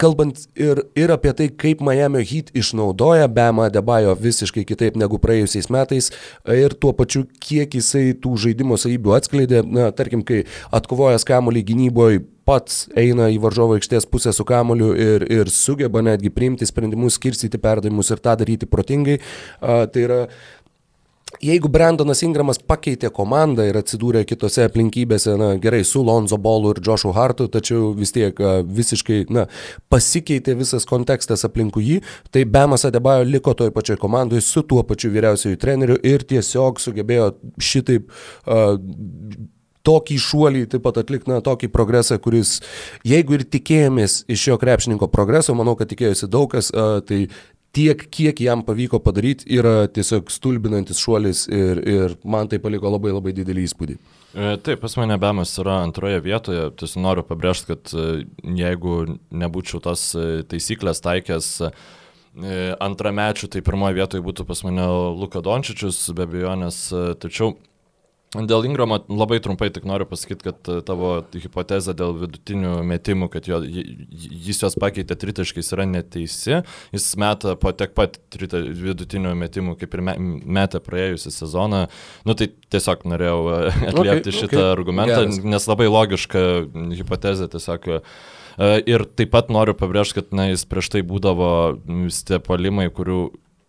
kalbant ir, ir apie tai, kaip Miami Heat išnaudoja Bema Debajo visiškai kitaip negu praėjusiais metais ir tuo pačiu, kiek jisai tų žaidimo savybių atskleidė, na, tarkim, kai atkovojęs kamuolį gynyboje pats eina į varžovo aikštės pusę su kamoliu ir, ir sugeba netgi priimti sprendimus, skirstyti perdavimus ir tą daryti protingai. A, tai yra Jeigu Brandonas Ingramas pakeitė komandą ir atsidūrė kitose aplinkybėse, na gerai, su Lonzo Bolu ir Joshu Hartu, tačiau vis tiek visiškai, na, pasikeitė visas kontekstas aplinkui jį, tai Bemas Adebajo liko toj pačioj komandoje su tuo pačiu vyriausiųjų treneriu ir tiesiog sugebėjo šitaip uh, tokį šuolį taip pat atlikti, na, tokį progresą, kuris, jeigu ir tikėjomės iš jo krepšininko progreso, manau, kad tikėjosi daug kas, tai tiek, kiek jam pavyko padaryti, yra tiesiog stulbinantis šuolis ir, ir man tai paliko labai labai didelį įspūdį. E, taip, pas mane Bemas yra antroje vietoje, tiesiog noriu pabrėžti, kad e, jeigu nebūčiau tos e, taisyklės taikęs antramečių, tai pirmoje vietoje būtų pas mane Luka Dončičius, be abejonės, tačiau Dėl Ingramo labai trumpai tik noriu pasakyti, kad e, tavo hipotezė dėl vidutinių metimų, kad jo, jis juos pakeitė tritaškais yra neteisi. Jis meta po tiek pat trita, vidutinių metimų, kaip ir metė praėjusią sezoną. Nu tai tiesiog norėjau e, [LAUGHS] atliepti okay, šitą okay. argumentą, Geras. nes labai logiška hipotezė tiesiog. E, ir taip pat noriu pabrėžti, kad na, jis prieš tai būdavo tie palimai, kurių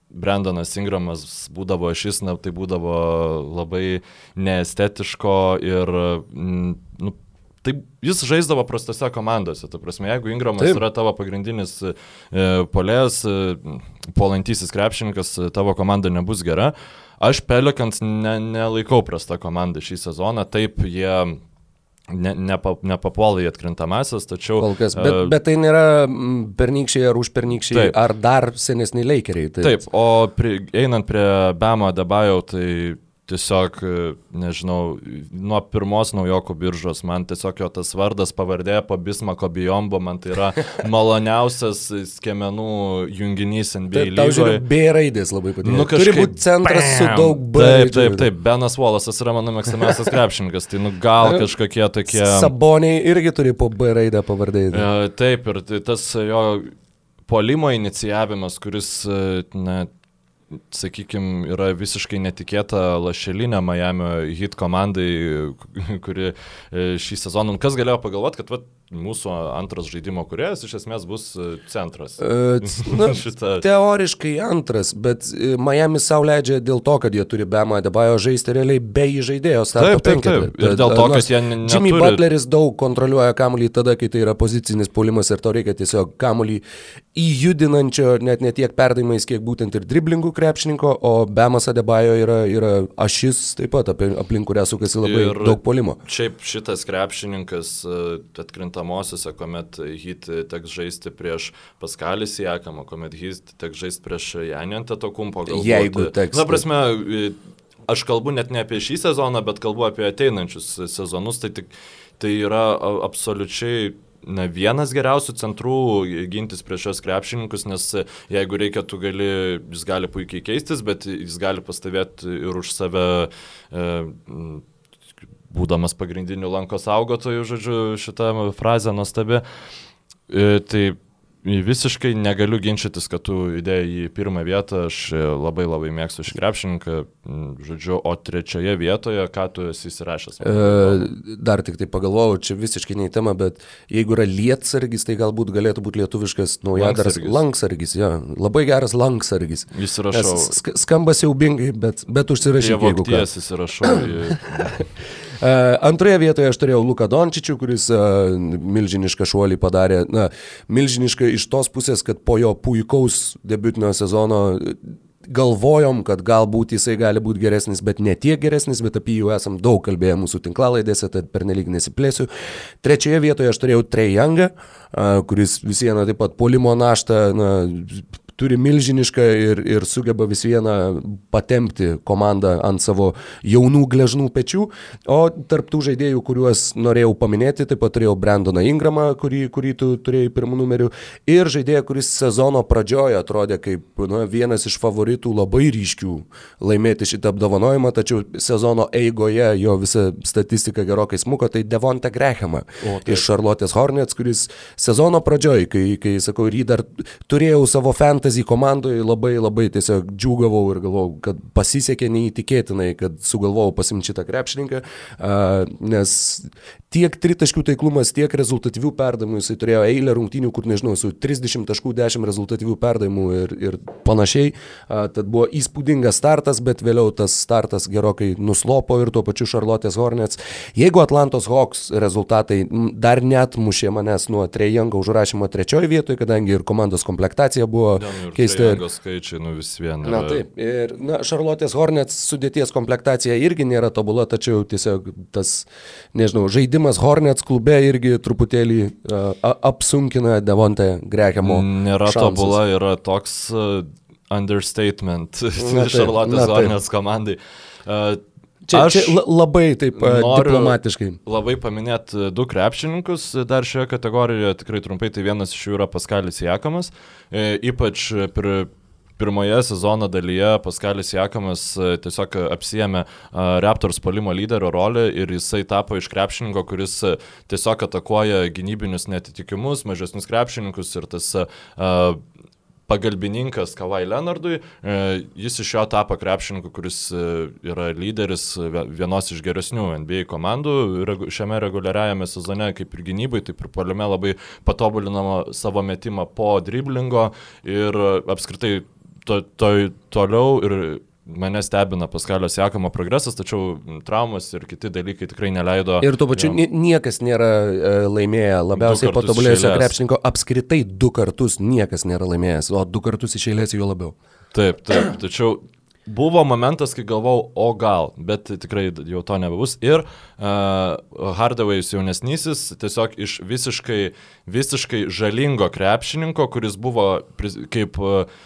Brendonas Ingramas būdavo šis, na, tai būdavo labai neestetiško ir, nu, tai jis žaisdavo prastose komandose. Ta prasme, jeigu Ingramas Taip. yra tavo pagrindinis e, polės, e, polantysis krepšininkas, tavo komanda nebus gera. Aš Pelikans ne, nelaikau prastą komandą šį sezoną. Taip, jie ne, nepa, nepapuola į atkrintamasis, tačiau... Kol kas, bet, uh, bet tai nėra pernykščiai ar užpernykščiai, taip, ar dar senesni laikeriai. Tai... Taip, o pri, einant prie Bemo Debajo, tai tiesiog, e, nežinau, nuo pirmos naujokų biržos, man tiesiog jo tas vardas, pavardė po Bismako bijombo, man tai yra [LAUGHS] maloniausias skiemenų junginys NBA lygoje. Tau žiūrėjau, B raidės labai patinka. Nu, kažkaip, Turi būti centras bam, su daug B. Taip, taip, taip, Benas Volasas yra mano mėgstamiausias krepšininkas, tai nu gal kažkokie tokie... Saboniai irgi turi po B raidę pavardė. E, taip, ir tai tas jo polimo inicijavimas, kuris, e, na, sakykime, yra visiškai netikėta lašelinė Miami hit komandai, [LAUGHS] kuri e, šį sezoną, kas galėjo pagalvoti, kad vat, mūsų antras žaidimo kuriejas iš esmės bus e, centras. Uh, na, [LAUGHS] Šita... Teoriškai antras, bet Miami savo leidžia dėl to, kad jie turi Bema Debajo žaisti realiai be įžaidėjo starto penketą. Ir dėl to, kad jie neturi... Jimmy Butleris daug kontroliuoja kamuolį tada, kai tai yra pozicinis polimas ir to reikia tiesiog kamuolį įjudinančio, net ne tiek perdavimais, kiek būtent ir driblingų krepšininko, o Bemas Adebajo yra, yra ašis taip pat, aplink kurią sukasi labai ir daug polimo. Šiaip šitas krepšininkas atkrintamosiose, kuomet hit teks žaisti prieš Paskalį Siekamą, kuomet hit teks žaisti prieš Janintą Tokumpo. Jeigu teks. Na, prasme, aš kalbu net ne apie šį sezoną, bet kalbu apie ateinančius sezonus, tai, tik, tai yra absoliučiai na, vienas geriausių centrų gintis prieš šios krepšininkus, nes jeigu reikia, tu gali, jis gali puikiai keistis, bet jis gali pastovėti ir už save. E, būdamas pagrindiniu lankos augotoju, žodžiu, šitą frazę nuostabi. E, tai visiškai negaliu ginčytis, kad tu įdėjai į pirmą vietą, aš labai labai mėgstu šį krepšininką, žodžiu, o trečioje vietoje, ką tu esi įsirašęs? E, dar tik tai pagalvojau, čia visiškai ne į temą, bet jeigu yra lietsargis, tai galbūt galėtų būti lietuviškas naujadaras lanksargis. lanksargis ja, labai geras lanksargis. Įsirašau. Sk skamba siaubingai, bet, bet užsirašyk, jeigu ką. Įsirašau. Į... [COUGHS] Antroje vietoje aš turėjau Luką Dončičių, kuris milžinišką šuolį padarė, na, milžinišką iš tos pusės, kad po jo puikaus debutinio sezono galvojom, kad galbūt jisai gali būti geresnis, bet ne tiek geresnis, bet apie jų esam daug kalbėję mūsų tinklalaidėse, tad pernelyg nesiplėsiu. Trečioje vietoje aš turėjau Trey Youngą, kuris vis viena taip pat polimo naštą, na, turi milžinišką ir, ir sugeba vis vieną patempti komandą ant savo jaunų gležnų pečių. O tarptų žaidėjų, kuriuos norėjau paminėti, taip pat turėjau Brandoną Ingramą, kurį, kurį tu turėjai pirmų numerių, ir žaidėją, kuris sezono pradžioje atrodė kaip na, vienas iš favoritų labai ryškių laimėti šitą apdovanojimą, tačiau sezono eigoje jo visa statistika gerokai smuko, tai Devonta Grehamą iš Charlotte's Hornets, kuris sezono pradžioje, kai, kai sakau, ir jį dar turėjau savo fantasy komandoje, labai labai tiesiog džiūgavau ir galvojau, kad pasisekė neįtikėtinai, kad sugalvojau pasimti šitą krepšininką, nes tiek tritaškių taiklumas, tiek rezultatyvių perdavimų, jisai turėjo eilę rungtynių, kur nežinau, su 30 taškų 10 rezultatyvių perdavimų ir, ir panašiai. Tad buvo įspūdingas startas, bet vėliau tas startas gerokai nuslopo ir tuo pačiu Charlotte's Hornets. Jeigu Atlantos Hawks rezultatai dar net mušė manęs nuo Trejango užrašymo trečioje vietoje, kadangi ir komandos komplektacija buvo ja, keista. Ir skaičiai, nu vis vien. Na taip, ir na, Charlotte's Hornets sudėties komplektacija irgi nėra tobula, tačiau tiesiog tas, nežinau, žaidimas Hornets klube irgi truputėlį uh, apsunkina Devontę Grehamo. Nėra šansus. tobula, yra toks uh, understatement [LAUGHS] Šarlotės Hornets komandai. Uh, Čia, aš čia labai taip diplomatiškai. Labai paminėti du krepšininkus dar šioje kategorijoje, tikrai trumpai, tai vienas iš jų yra Paskalis Jakamas, e, ypač pir, pirmoje sezono dalyje Paskalis Jakamas e, tiesiog apsijėmė e, Raptors polimo lyderio rolę ir jisai tapo iš krepšininko, kuris e, tiesiog atakuoja gynybinius netitikimus, mažesnius krepšininkus ir tas pagalbininkas Kavai Leonardui, jis iš jo tapo krepšininku, kuris yra lyderis vienos iš geresnių NBA komandų šiame reguliariajame sezone, kaip ir gynybai, taip ir poliume labai patobulinama savo metimą po driblingo. Ir apskritai to, to, toliau ir mane stebina Paskalio Siekamo progresas, tačiau traumas ir kiti dalykai tikrai neleido. Ir tuo pačiu jam... niekas nėra e, laimėję labiausiai patobulėjusio krepšininko, apskritai du kartus niekas nėra laimėjęs, o du kartus iš eilės jo labiau. Taip, taip, tačiau buvo momentas, kai galvau, o gal, bet tikrai jau to nebebus. Ir uh, Hardaway's jaunesnysis tiesiog iš visiškai, visiškai žalingo krepšininko, kuris buvo kaip uh,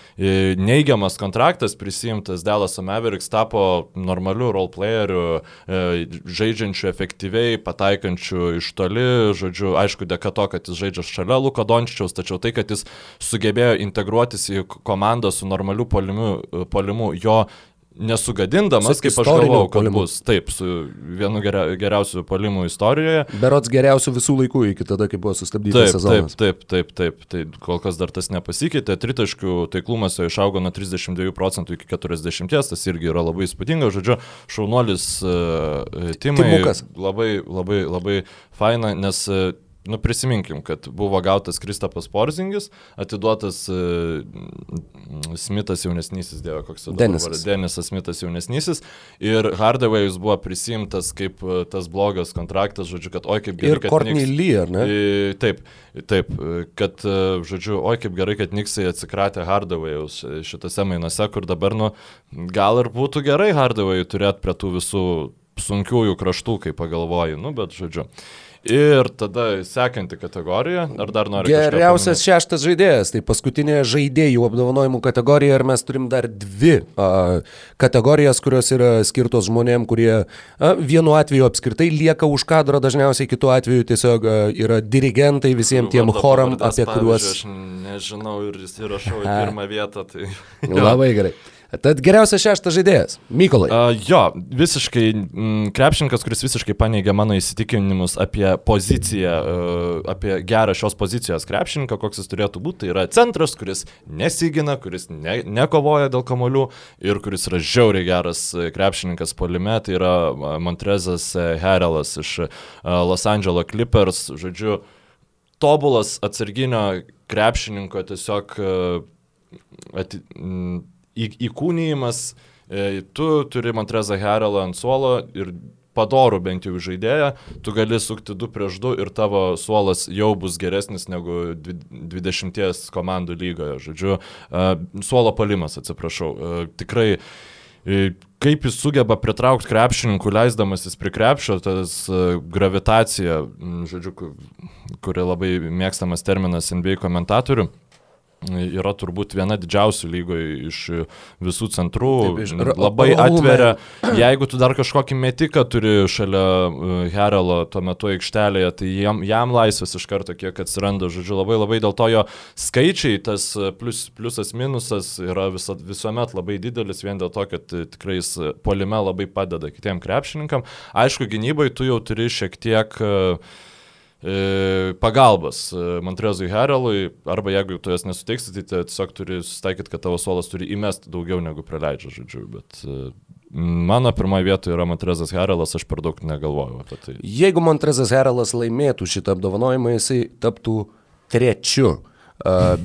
neigiamas kontraktas prisimtas Dallas Mavericks tapo normaliu roleplayeriu, e, žaidžiančiu efektyviai, pataikančiu iš toli, žodžiu, aišku, dėka to, kad jis žaidžia šalia Luko Dončičiaus, tačiau tai, kad jis sugebėjo integruotis į komandą su normaliu polimu, polimu jo nesugadindamas, su kaip aš galvojau, kad polimu. bus. Taip, su vienu geria, geriausių polimų istorijoje. Berots geriausių visų laikų iki tada, kai buvo sustabdytas sezonas. Taip, taip, taip, taip. Tai kol kas dar tas nepasikeitė. Tritaškių taiklumas jo išaugo nuo 32 procentų iki 40, tas irgi yra labai įspūdinga. Žodžiu, šaunuolis uh, Timai. Timukas. Labai, labai, labai faina, nes uh, Nu, prisiminkim, kad buvo gautas Kristapas Porzingis, atiduotas uh, Smithas jaunesnysis, dievo koks tai Denisas. Denisas Smithas jaunesnysis ir Hardaway'us buvo prisimtas kaip uh, tas blogas kontraktas, žodžiu, kad oi kaip gerai. Ir Courtney Niks, Lee, ar ne? I, taip, taip, kad, uh, žodžiu, oi kaip gerai, kad Niksai atsikratė Hardaway'us šitose mainose, kur dabar, nu, gal ir būtų gerai Hardaway'ui turėti prie tų visų sunkiųjų kraštų, kai pagalvoji, nu, bet, žodžiu. Ir tada sekanti kategorija, ar dar noriu? Geriausias šeštas žaidėjas, tai paskutinė žaidėjų apdovanojimų kategorija ir mes turim dar dvi a, kategorijas, kurios yra skirtos žmonėm, kurie a, vienu atveju apskritai lieka už kadro, dažniausiai kitu atveju tiesiog a, yra dirigentai visiems tiem choram, apie kuriuos... Aš nežinau ir įsirašau į pirmą vietą. Tai... Labai gerai. Tad geriausias šeštas žaidėjas - Mykolai. Uh, jo, visiškai mm, krepšininkas, kuris visiškai paneigia mano įsitikinimus apie poziciją, uh, apie gerą šios pozicijos krepšininką, koks jis turėtų būti. Tai yra centras, kuris nesigina, kuris ne, nekovoja dėl kamolių ir kuris yra žiauriai geras krepšininkas polime. Tai yra Montrezas Herelas iš uh, Los Angeles Clippers. Žodžiu, tobulas atsarginio krepšininko tiesiog ati, m, įkūnyjimas, e, tu turi Montrezą Herelą ant suolo ir padorų bent jau žaidėją, tu gali sukti 2 prieš 2 ir tavo suolas jau bus geresnis negu 20 komandų lygoje. Žodžiu, e, suolo palimas, atsiprašau. E, tikrai kaip jis sugeba pritraukti krepšininkų, leisdamasis prie krepšio, tas gravitacija, žodžiu, kuri labai mėgstamas terminas NBA komentatorių yra turbūt viena didžiausių lygoje iš visų centrų. Taip, labai atveria. Jeigu tu dar kažkokį metiką turi šalia e, Herelo tuo metu aikštelėje, tai jam, jam laisvės iš karto kiek atsiranda. Žodžiu, labai labai dėl to jo skaičiai, tas plus, pliusas minusas yra visa, visuomet labai didelis vien dėl to, kad tikrai jis polime labai padeda kitiem krepšininkam. Aišku, gynybai tu jau turi šiek tiek uh, E, pagalbas e, Montrezui Herelui, arba jeigu tu jas nesuteiksi, tai tiesiog turi susitaikyti, kad tavo suolas turi įmesti daugiau negu praleidžia, žodžiu. Bet e, mano pirmoje vietoje yra Montrezas Herelas, aš per daug negalvoju apie tai. Jeigu Montrezas Herelas laimėtų šitą apdovanojimą, jisai taptų trečiu,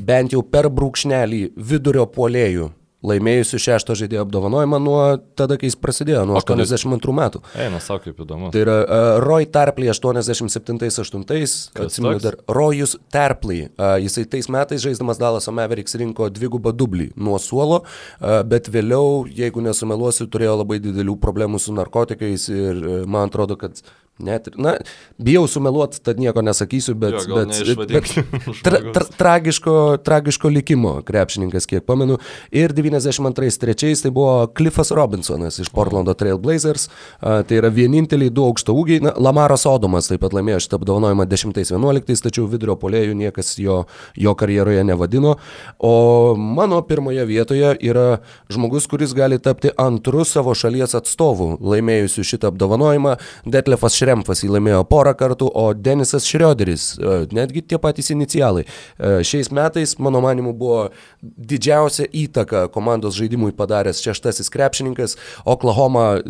bent jau per brūkšnelį vidurio puolėjų laimėjusių šešto žaidėjo apdovanojimą nuo tada, kai jis prasidėjo, nuo 82 metų. Eina, sako, kaip įdomu. Tai yra uh, Roy Tarpley 87-8, atsimenu dar, Royus Tarpley, uh, jisai tais metais žaisdamas Dalaso Mavericks rinko dvigubą dublį nuo suolo, uh, bet vėliau, jeigu nesumeluosiu, turėjo labai didelių problemų su narkotikais ir uh, man atrodo, kad Net, na, bijau sumeluoti, tad nieko nesakysiu, bet, jo, bet, bet [LAUGHS] tra, tra, tragiško, tragiško likimo krepšininkas, kiek pamenu. Ir 92-3 tai buvo Cliffas Robinsonas iš Portlando Trail Blazers. Tai yra vieninteliai du aukšto ūgiai. Na, Lamaras Odomas taip pat laimėjo šitą apdovanojimą 10-11, tačiau vidurio polėjų niekas jo, jo karjeroje nevadino. O mano pirmoje vietoje yra žmogus, kuris gali tapti antru savo šalies atstovu laimėjusiu šitą apdovanojimą. Detlefas. Šremfas jį laimėjo porą kartų, o Denisas Šrioderis, netgi tie patys inicialai. Šiais metais, mano manimu, buvo didžiausia įtaka komandos žaidimui padaręs šeštasis krepšininkas. Oklahoma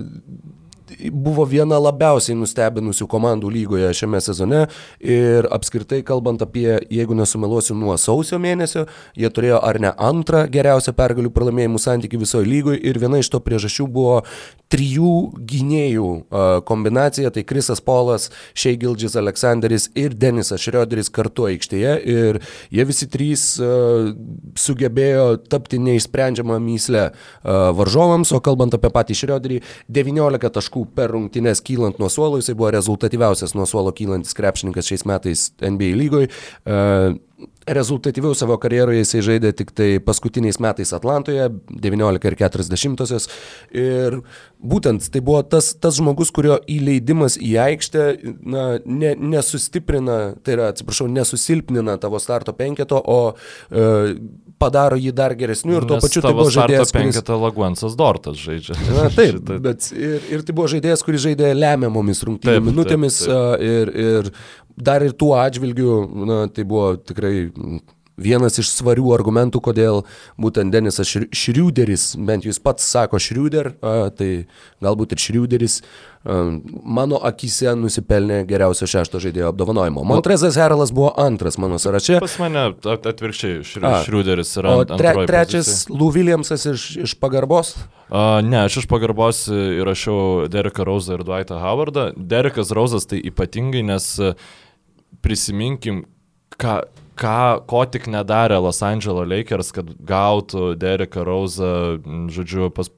buvo viena labiausiai nustebinusių komandų lygoje šiame sezone. Ir apskritai kalbant apie, jeigu nesumeluosiu, nuo sausio mėnesio, jie turėjo ar ne antrą geriausią pergalių pralaimėjimų santyki visoje lygoje ir viena iš to priežasčių buvo trijų gynėjų kombinacija, tai Krisas Polas, Šeigildžis Aleksandris ir Denisas Šrioderis kartu aikštėje. Ir jie visi trys sugebėjo tapti neišsprendžiamą myslę varžovams, o kalbant apie patį Šrioderį, 19 taškų per rungtynes kylant nuo suolo, jisai buvo rezultatyviausias nuo suolo kylantis krepšininkas šiais metais NBA lygoje rezultatyviau savo karjeroje jisai žaidė tik tai paskutiniais metais Atlantoje, 19 ir 40-osios. Ir būtent tai buvo tas, tas žmogus, kurio įleidimas į aikštę na, ne, nesustiprina, tai yra, atsiprašau, nesusilpnina tavo starto penketo, o e, padaro jį dar geresniu ir tuo pačiu tai buvo žaidėjas. Kuris... Penketą Laguensas Dortas žaidžia. Na [LAUGHS] taip, bet ir, ir tai buvo žaidėjas, kuris žaidė lemiamomis rungtynių minutėmis taip, taip. Ir, ir dar ir tuo atžvilgiu, na, tai buvo tikrai vienas iš svarių argumentų, kodėl būtent Denisas Šriuderis, bent jūs pats sako Šriuder, tai galbūt ir Šriuderis, mano akise nusipelnė geriausio šešto žaidėjo apdovanojimo. Montrezas Heralas buvo antras mano sąraše. Pas mane atvirkščiai Šriuderis yra. O tre, trečias pozicija. Lou Williamsas iš, iš pagarbos? Uh, ne, aš iš pagarbos įrašiau Dereką Rauzą ir Dwightą Howardą. Derekas Rauzas tai ypatingai, nes prisiminkim, ką ką, ko tik nedarė Los Angeles Lakers, kad gautų Dereką Rauzą, žodžiu, pas,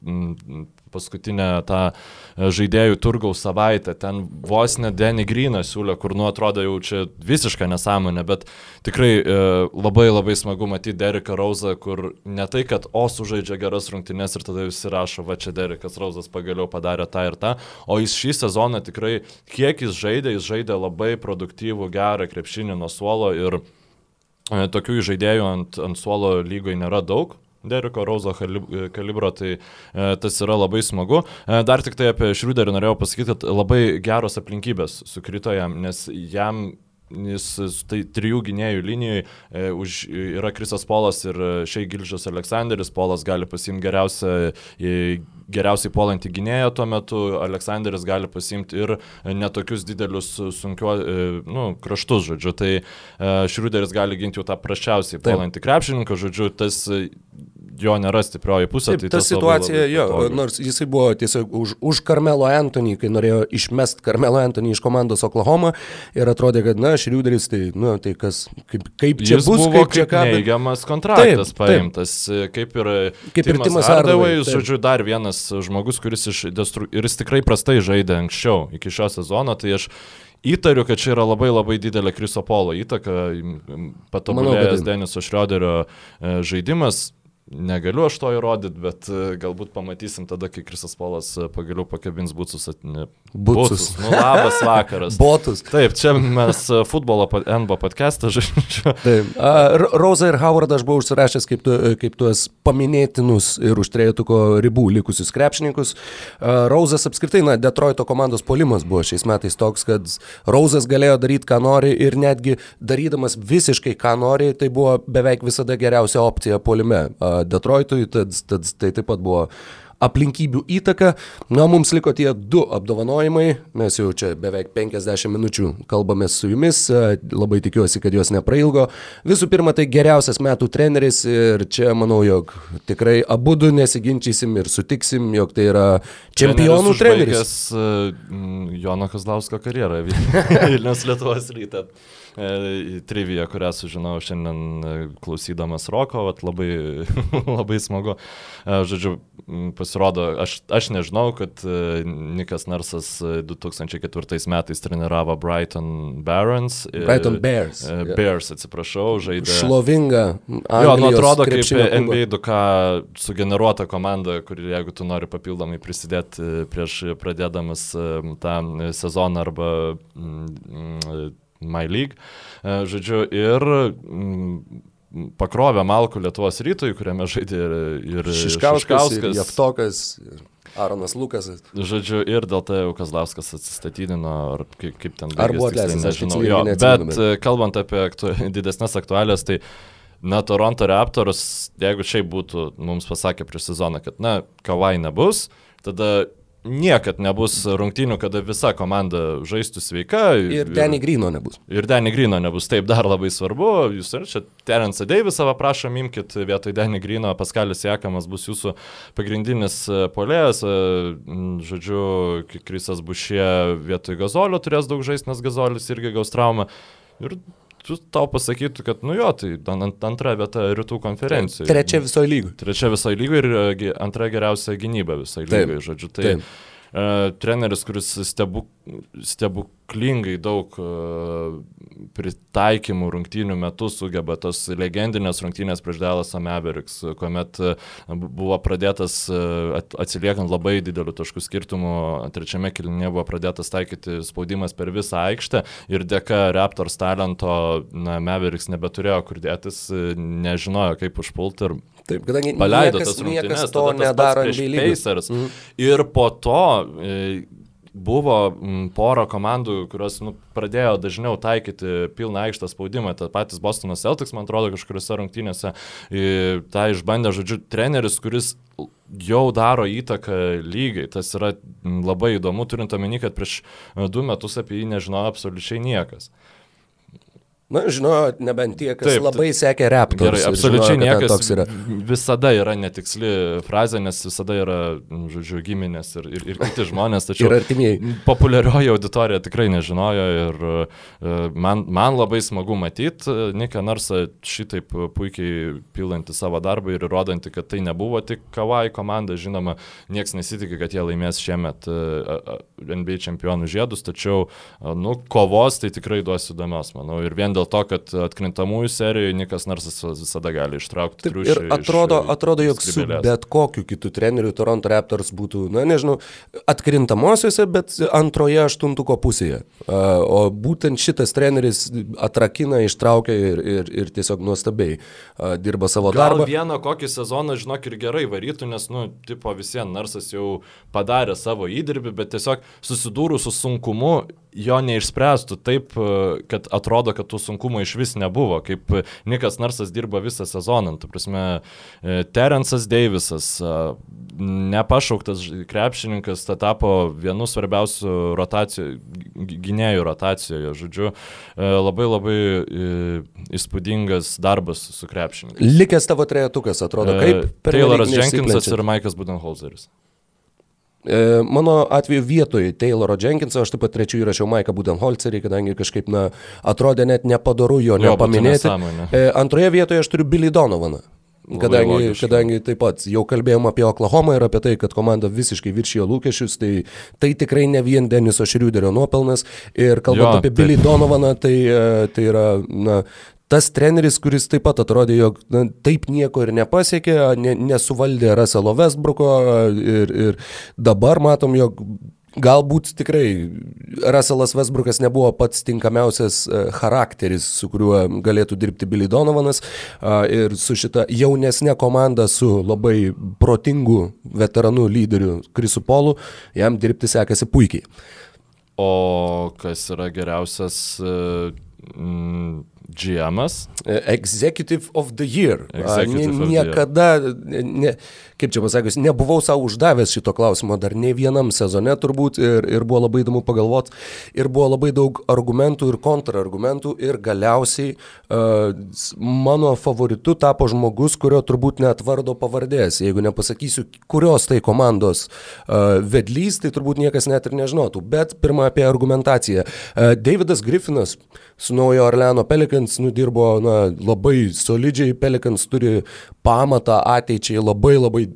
paskutinę tą e, žaidėjų turgaus savaitę. Ten vos net Denny Greeną siūlė, kur nu atrodo jau čia visiška nesąmonė, bet tikrai e, labai labai smagu matyti Dereką Rauzą, kur ne tai, kad O sužaidžia geras rungtynes ir tada visi rašo, va čia Derekas Rauzas pagaliau padarė tą ir tą, o jis šį sezoną tikrai, kiek jis žaidė, jis žaidė labai produktyvų, gerą krepšinį nuo suolo ir E, tokių žaidėjų ant, ant suolo lygoje nėra daug. Deriko Rauzo kalibro, tai e, tas yra labai smagu. E, dar tik tai apie Šriuderį norėjau pasakyti, kad labai geros aplinkybės sukrito jam, nes jam Jis tai trijų gynėjų linijoje e, už, yra Krisas Polas ir Šei Gilžas Aleksandris. Polas gali pasimti geriausią, geriausiai polantį gynėją tuo metu, Aleksandris gali pasimti ir netokius didelius sunkiu, e, nu, kraštus, žodžiu. Tai e, Šriuderis gali ginti jau tą prasčiausiai polantį krepšininką, žodžiu, tas jo nėra stiprioji pusė. Taip, tai ta situacija, jo, patogiai. nors jisai buvo tiesiog už, už Karmelo Antonį, kai norėjo išmest Karmelo Antonį iš komandos Oklahoma ir atrodė, kad, na, Šriuderis, tai, na, tai kas, kaip, kaip čia Jis bus, buvo kaip čia ką. Neigiamas kontraktas taip, paimtas, taip. kaip ir, kaip ir Timas, Timas Ardavai. Žodžiu, dar vienas žmogus, kuris iš destru... ir jis tikrai prastai žaidė anksčiau, iki šio sezono, tai aš Įtariu, kad čia yra labai labai didelė Kriso Polo įtaka, patobulėjęs Deniso Šrioderio e, žaidimas, Negaliu aš to įrodyti, bet e, galbūt pamatysim tada, kai Krisas Polas e, pagaliau pakabins būtus. Ne, būtus. Nu, labas vakaras. [LAUGHS] Botus. Taip, čia mes e, futbolo NBO podcastą [LAUGHS] žaidžiame. Taip. Uh, Roza ir Howard aš buvau užsirašęs kaip, tu, kaip tuos paminėtinus ir už trejetuko ribų likusius krepšininkus. Uh, Rozas apskritai, na, Detroito komandos polimas buvo šiais metais toks, kad Rozas galėjo daryti, ką nori ir netgi darydamas visiškai, ką nori, tai buvo beveik visada geriausia opcija polime. Uh, Detroitui, tad, tad tai taip pat buvo aplinkybių įtaka. Na, mums liko tie du apdovanojimai, mes jau čia beveik 50 minučių kalbame su jumis, labai tikiuosi, kad juos neprailgo. Visų pirma, tai geriausias metų treneris ir čia manau, jog tikrai abu du nesiginčysim ir sutiksim, jog tai yra čempionų treneris. treneris. Jono Kazlausko karjerą [LAUGHS] Vilnius Lietuvos rytą. E, triviją, kurią sužinojau šiandien e, klausydamas Roko, vat, labai, [LAUGHS] labai smagu. E, žodžiu, pasirodo, aš, aš nežinau, kad Nikas Narsas 2004 metais treniravo Brighton Barons. Brighton Bears. Bears, atsiprašau, žaidė. Šlovinga. Jo, nu atrodo kaip NBA 2K sugeneruota komanda, kuri jeigu tu nori papildomai prisidėti prieš pradėdamas tą sezoną arba My League. E, žodžiu, ir mm, pakrovė Malkų Lietuvos rytui, kuriame žaidė ir, ir Šiškauskas. Ir Jeftokas. Aronas Lukas. Žodžiu, ir dėl to jau Kazlauskas atsistatydino, ar kaip, kaip ten buvo. Ar buvo atleistas, nežinau. Jo, bet e, kalbant apie aktu, [LAUGHS] didesnės aktualės, tai Na, Toronto Raptors, jeigu šiaip būtų mums pasakę prieš sezoną, kad, na, kavai nebus, tada niekad nebus rungtynių, kada visa komanda žaistų sveika. Ir Denny Grino nebus. Ir Denny Grino nebus. Taip, dar labai svarbu. Jūs ir čia Terence Davisą prašom, imkite vietoj Denny Grino, Paskalis Jekamas bus jūsų pagrindinis e, polėjas. E, žodžiu, Krisas Bušė vietoj Gazolio turės daug žaisti, nes Gazolis irgi gaus traumą. Ir tu tau pasakytų, kad, nu jo, tai ant, antra vieta rytų konferencijoje. Trečia visoje lygoje. Trečia visoje lygoje ir e, antra geriausia gynyba visoje lygoje, žodžiu. Tai, Taip. Uh, treneris, kuris stebuk, stebuklingai daug uh, pritaikymų rungtynių metu sugeba tos legendinės rungtynės prieš Dalasą Meveriks, kuomet uh, buvo pradėtas uh, atsiliekant labai dideliu taškų skirtumu, trečiame kilinėje buvo pradėtas taikyti spaudimas per visą aikštę ir dėka Raptors talento na, Meveriks nebeturėjo kur dėtis, nežinojo kaip užpulti ir Taip, kadangi paleido niekas, tas rungtynes, niekas to nedaro Pacers. Mhm. Ir po to e, buvo m, pora komandų, kurios nu, pradėjo dažniau taikyti pilną aikštą spaudimą. Ta patys Bostonas Celtics, man atrodo, kažkuriuose rungtynėse e, tą išbandė, žodžiu, treneris, kuris jau daro įtaką lygiai. Tas yra labai įdomu, turint omeny, kad prieš du metus apie jį nežinojo absoliučiai niekas. Na, žinau, nebent tie, kas Taip, labai sekė reptus. Gerai, absoliučiai žinojo, niekas toks yra. Visada yra netiksli frazė, nes visada yra, žodžiu, giminės ir, ir, ir kiti žmonės, tačiau ir artimieji. Populiarioji auditorija tikrai nežinojo ir e, man, man labai smagu matyti e, Niką Narsą šitaip puikiai pilantį savo darbą ir įrodantį, kad tai nebuvo tik Kawai komanda, žinoma, niekas nesitikė, kad jie laimės šiemet e, NBA čempionų žiedus, tačiau, nu, kovos tai tikrai duos įdomios, manau, ir vien dėl to, kad atkrintamųjų serijoje Nikas Narsas visada gali ištraukti triušį. Ir atrodo, iš, atrodo jog su bet kokiu kitu treneriu Toronto Raptors būtų, na nežinau, atkrintamosiose, bet antroje aštuntuko pusėje. O būtent šitas treneris atrakina, ištraukia ir, ir, ir tiesiog nuostabiai dirba savo Gal darbą. Gal vieną kokį sezoną, žinok, ir gerai varytų, nes, nu, tipo visiems Narsas jau padarė savo įdirbį, bet tiesiog susidūrus su sunkumu jo neišspręstų taip, kad atrodo, kad tų sunkumų iš vis nebuvo, kaip Nikas Narsas dirba visą sezoną. Tu prasme, e, Terence'as Davisas, e, nepašauktas krepšininkas, tai tapo vienu svarbiausių rotacijų, gynėjų rotacijoje. Žodžiu, labai labai įspūdingas darbas su krepšininku. Likęs tavo trejetukas atrodo kaip Tayloras Jenkinsas ir Maikas Budenholzeris. E, mano atveju vietoj Tayloro Jenkinso aš taip pat trečių įrašiau Maiką Budenholzerį, kadangi kažkaip, na, atrodė net nepadaru jo, jo nepaminėti. E, antroje vietoje aš turiu Billy Donovaną. Kadangi, kadangi taip pat jau kalbėjom apie Oklahomą ir apie tai, kad komanda visiškai viršijo lūkesčius, tai tai tikrai ne vien Deniso Šriuderio nuopelnas. Ir kalbant jo, apie Billy Donovaną, tai, e, tai yra na, tas treneris, kuris taip pat atrodė, jog na, taip nieko ir nepasiekė, ne, nesuvaldė Russelo Westbrooko ir, ir dabar matom, jog Galbūt tikrai Russellas Westbrookas nebuvo pats tinkamiausias e, charakteris, su kuriuo galėtų dirbti Billy Donovanas ir su šita jaunesnė komanda, su labai protingu veteranu lyderiu Krisu Polu, jam dirbti sekasi puikiai. O kas yra geriausias mm, GM'as. Executive of the Year. Executive ne, niekada, ne, kaip čia pasakius, nebuvau savo uždavęs šito klausimo dar ne vienam sezone turbūt ir, ir buvo labai įdomu pagalvoti ir buvo labai daug argumentų ir kontrargumentų ir galiausiai uh, mano favoritu tapo žmogus, kurio turbūt net vardo pavardės. Jeigu nepasakysiu, kurios tai komandos uh, vedlys, tai turbūt niekas net ir nežinotų. Bet pirmą apie argumentaciją. Uh, Davidas Griffinas su naujo Orleano Pelikan Pelicans nudirbo na, labai solidžiai, Pelicans turi pamatą ateičiai labai labai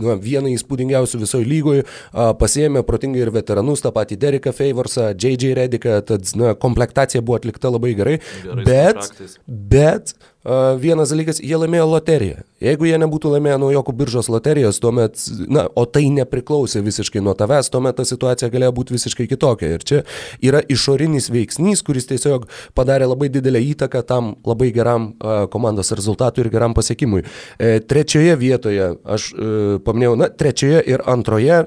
na, vieną įspūdingiausių visoje lygoje, pasiėmė protingai ir veteranus, tą patį Dereką Favorsą, JJ Rediką, tad na, komplektacija buvo atlikta labai gerai, gerai bet, bet Vienas dalykas, jie laimėjo loteriją. Jeigu jie nebūtų laimėję naujokų biržos loterijos, tuomet, na, o tai nepriklausė visiškai nuo tavęs, tuomet ta situacija galėjo būti visiškai kitokia. Ir čia yra išorinis veiksnys, kuris tiesiog padarė labai didelę įtaką tam labai geram komandos rezultatui ir geram pasiekimui. E, trečioje vietoje, aš e, paminėjau, na, trečioje ir antroje,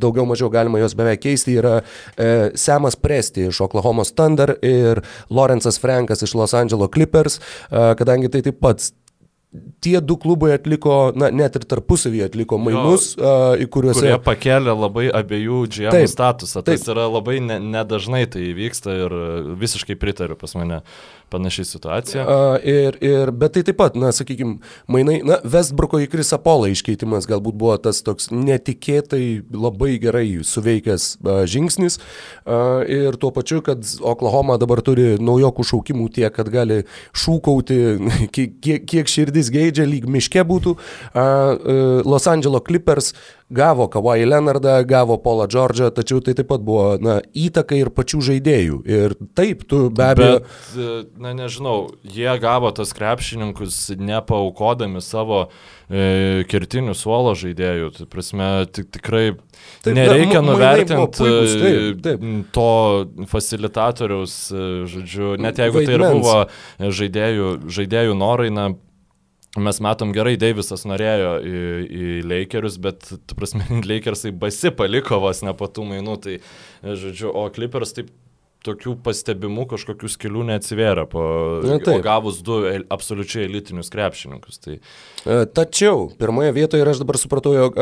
daugiau mažiau galima jos beveik keisti, yra e, Semas Presti iš Oklahoma Thunder ir Lorenzas Frankas iš Los Angeles Clippers, e, kada kadangi tai taip pat tie du klubai atliko, na, net ir tarpusavį atliko mainus, jo, uh, į kuriuos... Kurie pakėlė labai abiejų GM taip, statusą. Taip. Tas yra labai nedažnai ne tai vyksta ir visiškai pritariu pas mane panaši situacija. A, ir, ir, bet tai taip pat, na, sakykime, mainai, na, Westbrooko į Krisą Polą iškeitimas galbūt buvo tas toks netikėtai labai gerai suveikęs a, žingsnis. A, ir tuo pačiu, kad Oklahoma dabar turi naujokų šaukimų tiek, kad gali šūkauti, [LAUGHS] kiek, kiek širdis geidžia, lyg miške būtų. A, Los Angeles Clippers gavo Kawhi Leonardą, gavo Paulą Džordžą, tačiau tai taip pat buvo na, įtaka ir pačių žaidėjų. Ir taip, tu be abejo. Bet, e, na nežinau, jie gavo tas krepšininkus nepaukodami savo e, kertinių suolo žaidėjų. Tai prasme, tik, tikrai taip, nereikia da, nuvertinti puikus, taip, taip. to facilitatoriaus, e, žodžiu, net jeigu Vaidmens. tai ir buvo žaidėjų, žaidėjų norai, na, Mes matom gerai, Deivisas norėjo į, į Lakerius, bet, tu prasme, [LAUGHS] Lakersai basi paliko vos ne po tų mainų, tai, žodžiu, o Clippers taip tokių pastebimų kažkokių skilių neatsivėrė, po, Na, gavus du absoliučiai elitinius krepšininkus. Tai... E, tačiau, pirmoje vietoje ir aš dabar supratau, jog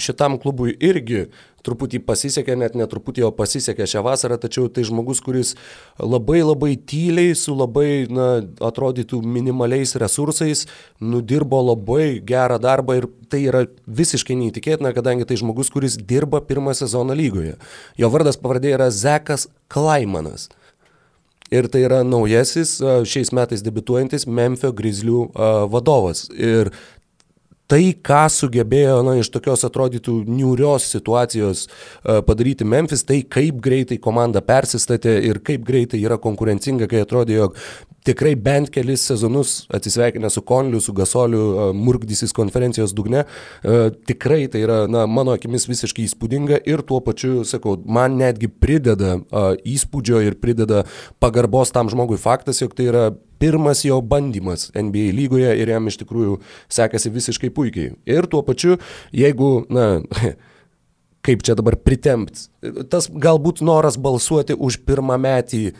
šitam klubui irgi truputį pasisekė, net netruputį, o pasisekė šią vasarą, tačiau tai žmogus, kuris labai labai tyliai, su labai, na, atrodytų minimaliais resursais, nudirbo labai gerą darbą ir tai yra visiškai neįtikėtina, kadangi tai žmogus, kuris dirba pirmą sezoną lygoje. Jo vardas pavardė yra Zekas Klaimanas. Ir tai yra naujasis, šiais metais debituojantis Memphio Grizzlių vadovas. Ir tai, ką sugebėjo na, iš tokios atrodytų niūrios situacijos uh, padaryti Memphis, tai kaip greitai komanda persistatė ir kaip greitai yra konkurencinga, kai atrodė, jog tikrai bent kelis sezonus atsisveikinę su Konliu, su Gasoliu, uh, murkdysis konferencijos dugne, uh, tikrai tai yra, na, mano akimis visiškai įspūdinga ir tuo pačiu, sakau, man netgi prideda įspūdžio ir prideda pagarbos tam žmogui faktas, jog tai yra pirmas jo bandymas NBA lygoje ir jam iš tikrųjų sekasi visiškai puikiai. Ir tuo pačiu, jeigu, na, [LAUGHS] kaip čia dabar pritempt. Tas galbūt noras balsuoti už pirmametį e,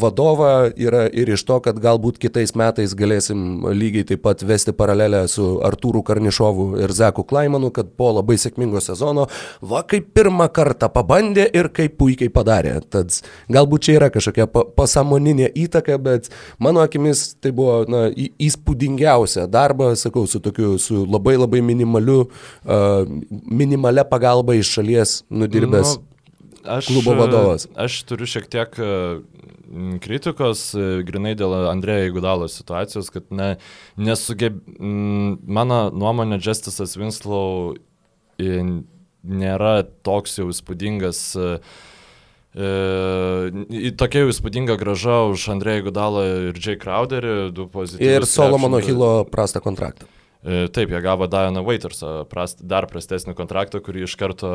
vadovą yra ir iš to, kad galbūt kitais metais galėsim lygiai taip pat vesti paralelę su Artūru Karnišovu ir Zeku Klaimanu, kad po labai sėkmingo sezono, va kaip pirmą kartą pabandė ir kaip puikiai padarė. Tad galbūt čia yra kažkokia pasamoninė įtaka, bet mano akimis tai buvo na, įspūdingiausia darba, sakau, su tokiu, su labai labai minimaliu, uh, minimalia pagalba iš šalies nudirbęs. Nu, aš, klubo vadovas. Aš turiu šiek tiek kritikos, grinai dėl Andrėjo Gudalo situacijos, kad ne, nesugeb... Mano nuomonė, Justisas Winslow nėra toks jau įspūdingas E, tokia jau įspūdinga graža už Andrėjų Gudalą ir Jay Crowderį, du pozityvus. Ir Solomono Hilo prastą kontraktą. E, taip, jie gavo Diana Waitersą, prast, dar prastesnį kontraktą, kurį iš karto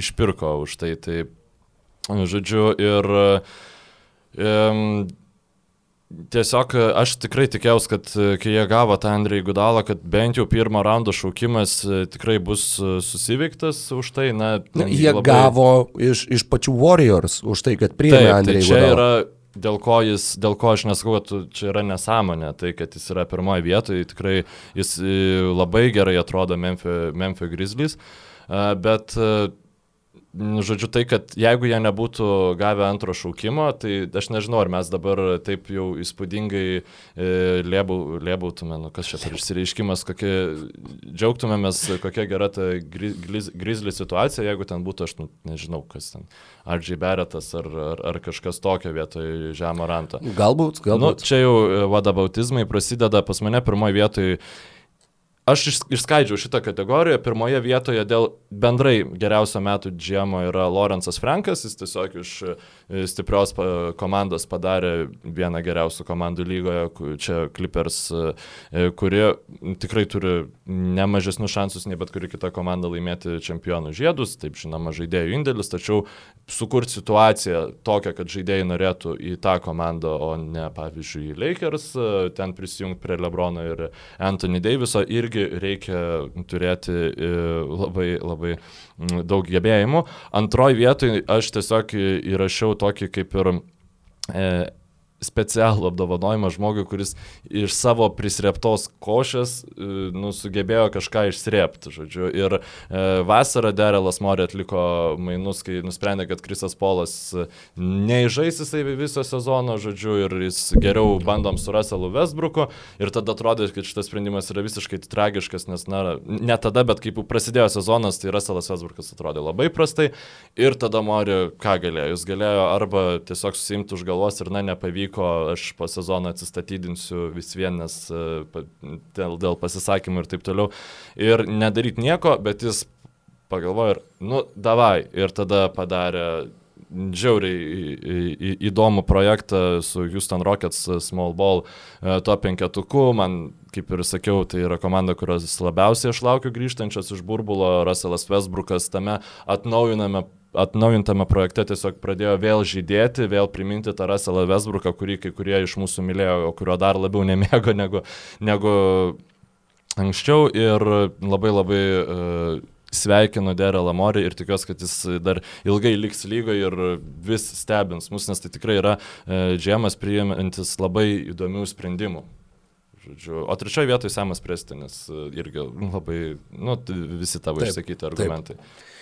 išpirko už tai. Tai, žodžiu, ir um, Tiesiog e, aš tikrai tikėjausi, kad e, kai jie gavo tą Andrei Gudalą, kad bent jau pirmo raundo šaukimas e, tikrai bus susiveiktas už tai. Na, na, jie labai... gavo iš, iš pačių Warriors už tai, kad priėmė tai Andrei tai Gudalą. Yra dėl ko, jis, dėl ko aš nesakau, kad čia yra nesąmonė, tai kad jis yra pirmoje vietoje, tikrai jis labai gerai atrodo Memphis, Memphis Grizzlies, bet Žodžiu, tai, kad jeigu jie nebūtų gavę antro šaukimo, tai aš nežinau, ar mes dabar taip jau įspūdingai e, lėbau, lėbautume, nu kas čia per išsireiškimas, kokie, džiaugtumėmės, kokia gera ta grizli situacija, jeigu ten būtų, aš nu, nežinau, kas ten, ar Džiberetas, ar, ar, ar kažkas tokio vietoje žemo ranto. Galbūt, galbūt. Nu, čia jau vadabautizmai prasideda pas mane pirmoje vietoje Aš išskaidžiau šitą kategoriją. Pirmoje vietoje dėl bendrai geriausio metų džiemo yra Lorenzas Frankas. Jis tiesiog iš e, stiprios komandos padarė vieną geriausių komandų lygoje, čia Clippers, e, kuri tikrai turi nemažesnius šansus nei bet kuri kita komanda laimėti čempionų žiedus. Taip žinoma, žaidėjų indėlis, tačiau sukurti situaciją tokią, kad žaidėjai norėtų į tą komandą, o ne pavyzdžiui į Lakers, e, ten prisijungti prie Lebrono ir Anthony Daviso irgi reikia turėti e, labai, labai daug gebėjimų. Antroji vietoje aš tiesiog įrašiau tokį kaip ir e, specialų apdovanojimą žmogui, kuris iš savo prisreptos košės e, nu, sugebėjo kažką išsrepti. Žodžiu. Ir e, vasarą Derelas Morė atliko mainus, kai nusprendė, kad Krisas Polas e, neižais jisai viso sezono, žodžiu, ir jis geriau bandom su Russellu Westbrooku. Ir tada atrodė, kad šitas sprendimas yra visiškai tragiškas, nes, na, ne tada, bet kaip prasidėjo sezonas, tai Russellas Westbrookas atrodė labai prastai. Ir tada Morė ką galėjo? Jis galėjo arba tiesiog susimti už galvos ir, na, nepavyko pavyko, aš po sezono atsistatydinsiu vis vien, nes e, dėl, dėl pasisakymų ir taip toliau. Ir nedaryti nieko, bet jis pagalvojo ir, nu, davai. Ir tada padarė žiauriai įdomų projektą su Houston Rockets Small Ball e, to penketuku. Man, kaip ir sakiau, tai yra komanda, kurios labiausiai aš laukiu grįžtančios iš burbulo. Russellas Westbrookas tame atnaujiname atnaujintame projekte tiesiog pradėjo vėl žydėti, vėl priminti tą Russellą Westbrooką, kurį kai kurie iš mūsų mylėjo, o kurio dar labiau [LAUGHS] nemėgo negu, negu anksčiau ir labai labai uh, sveikinu Derelą Morį ir tikiuosi, kad jis dar ilgai liks lygoje ir vis stebins mus, nes tai tikrai yra uh, džiemas priimantis labai įdomių sprendimų. Žodžiu, o trečioje vietoje Samas Prestinis e, irgi labai, nu, visi tavo taip, išsakyti argumentai. Taip.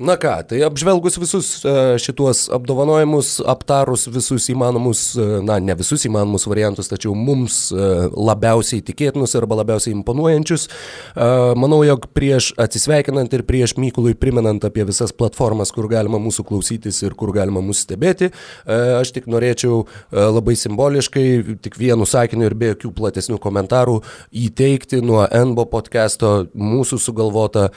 Na ką, tai apžvelgus visus e, šituos apdovanojimus, aptarus visus įmanomus, e, na ne visus įmanomus variantus, tačiau mums e, labiausiai tikėtinus arba labiausiai imponuojančius, manau, jog prieš atsisveikinant ir prieš Mykului priminant apie visas platformas, kur galima mūsų klausytis ir kur galima mūsų stebėti, aš tik norėčiau labai simboliškai, tik vienu sakiniu ir be jokių platesnių komentarų įteikti nuo NBO podcast'o mūsų sugalvotą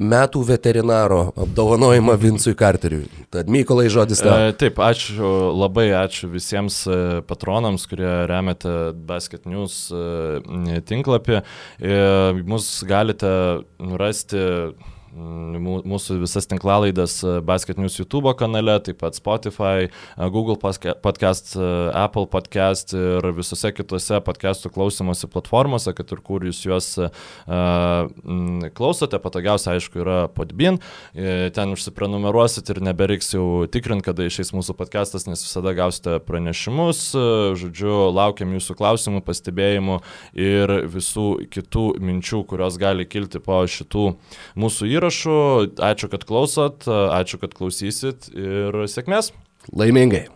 metų veterinaro apdovanojimą Vincui Carteriui. Tad Mykolai žodis tau. E, taip, ačiū, labai ačiū visiems e, patronams, kurie remiate Basket News e, tinklapį. Mus galite rasti mūsų visas tinklalaidas e, Basket News YouTube kanale, taip pat Spotify, e, Google podcast, e, Apple podcast ir visose kitose podcastų klausymosi platformose, kad ir kur jūs juos klausote, patogiausia aišku yra Podbin, ten užsiprenumeruosit ir nebereiks jau tikrinti, kada išeis mūsų podcastas, nes visada gausite pranešimus, žodžiu, laukiam jūsų klausimų, pastebėjimų ir visų kitų minčių, kurios gali kilti po šitų mūsų įrašų įrašų. Ačiū, kad klausot, ačiū, kad klausysit ir sėkmės. Laimingai.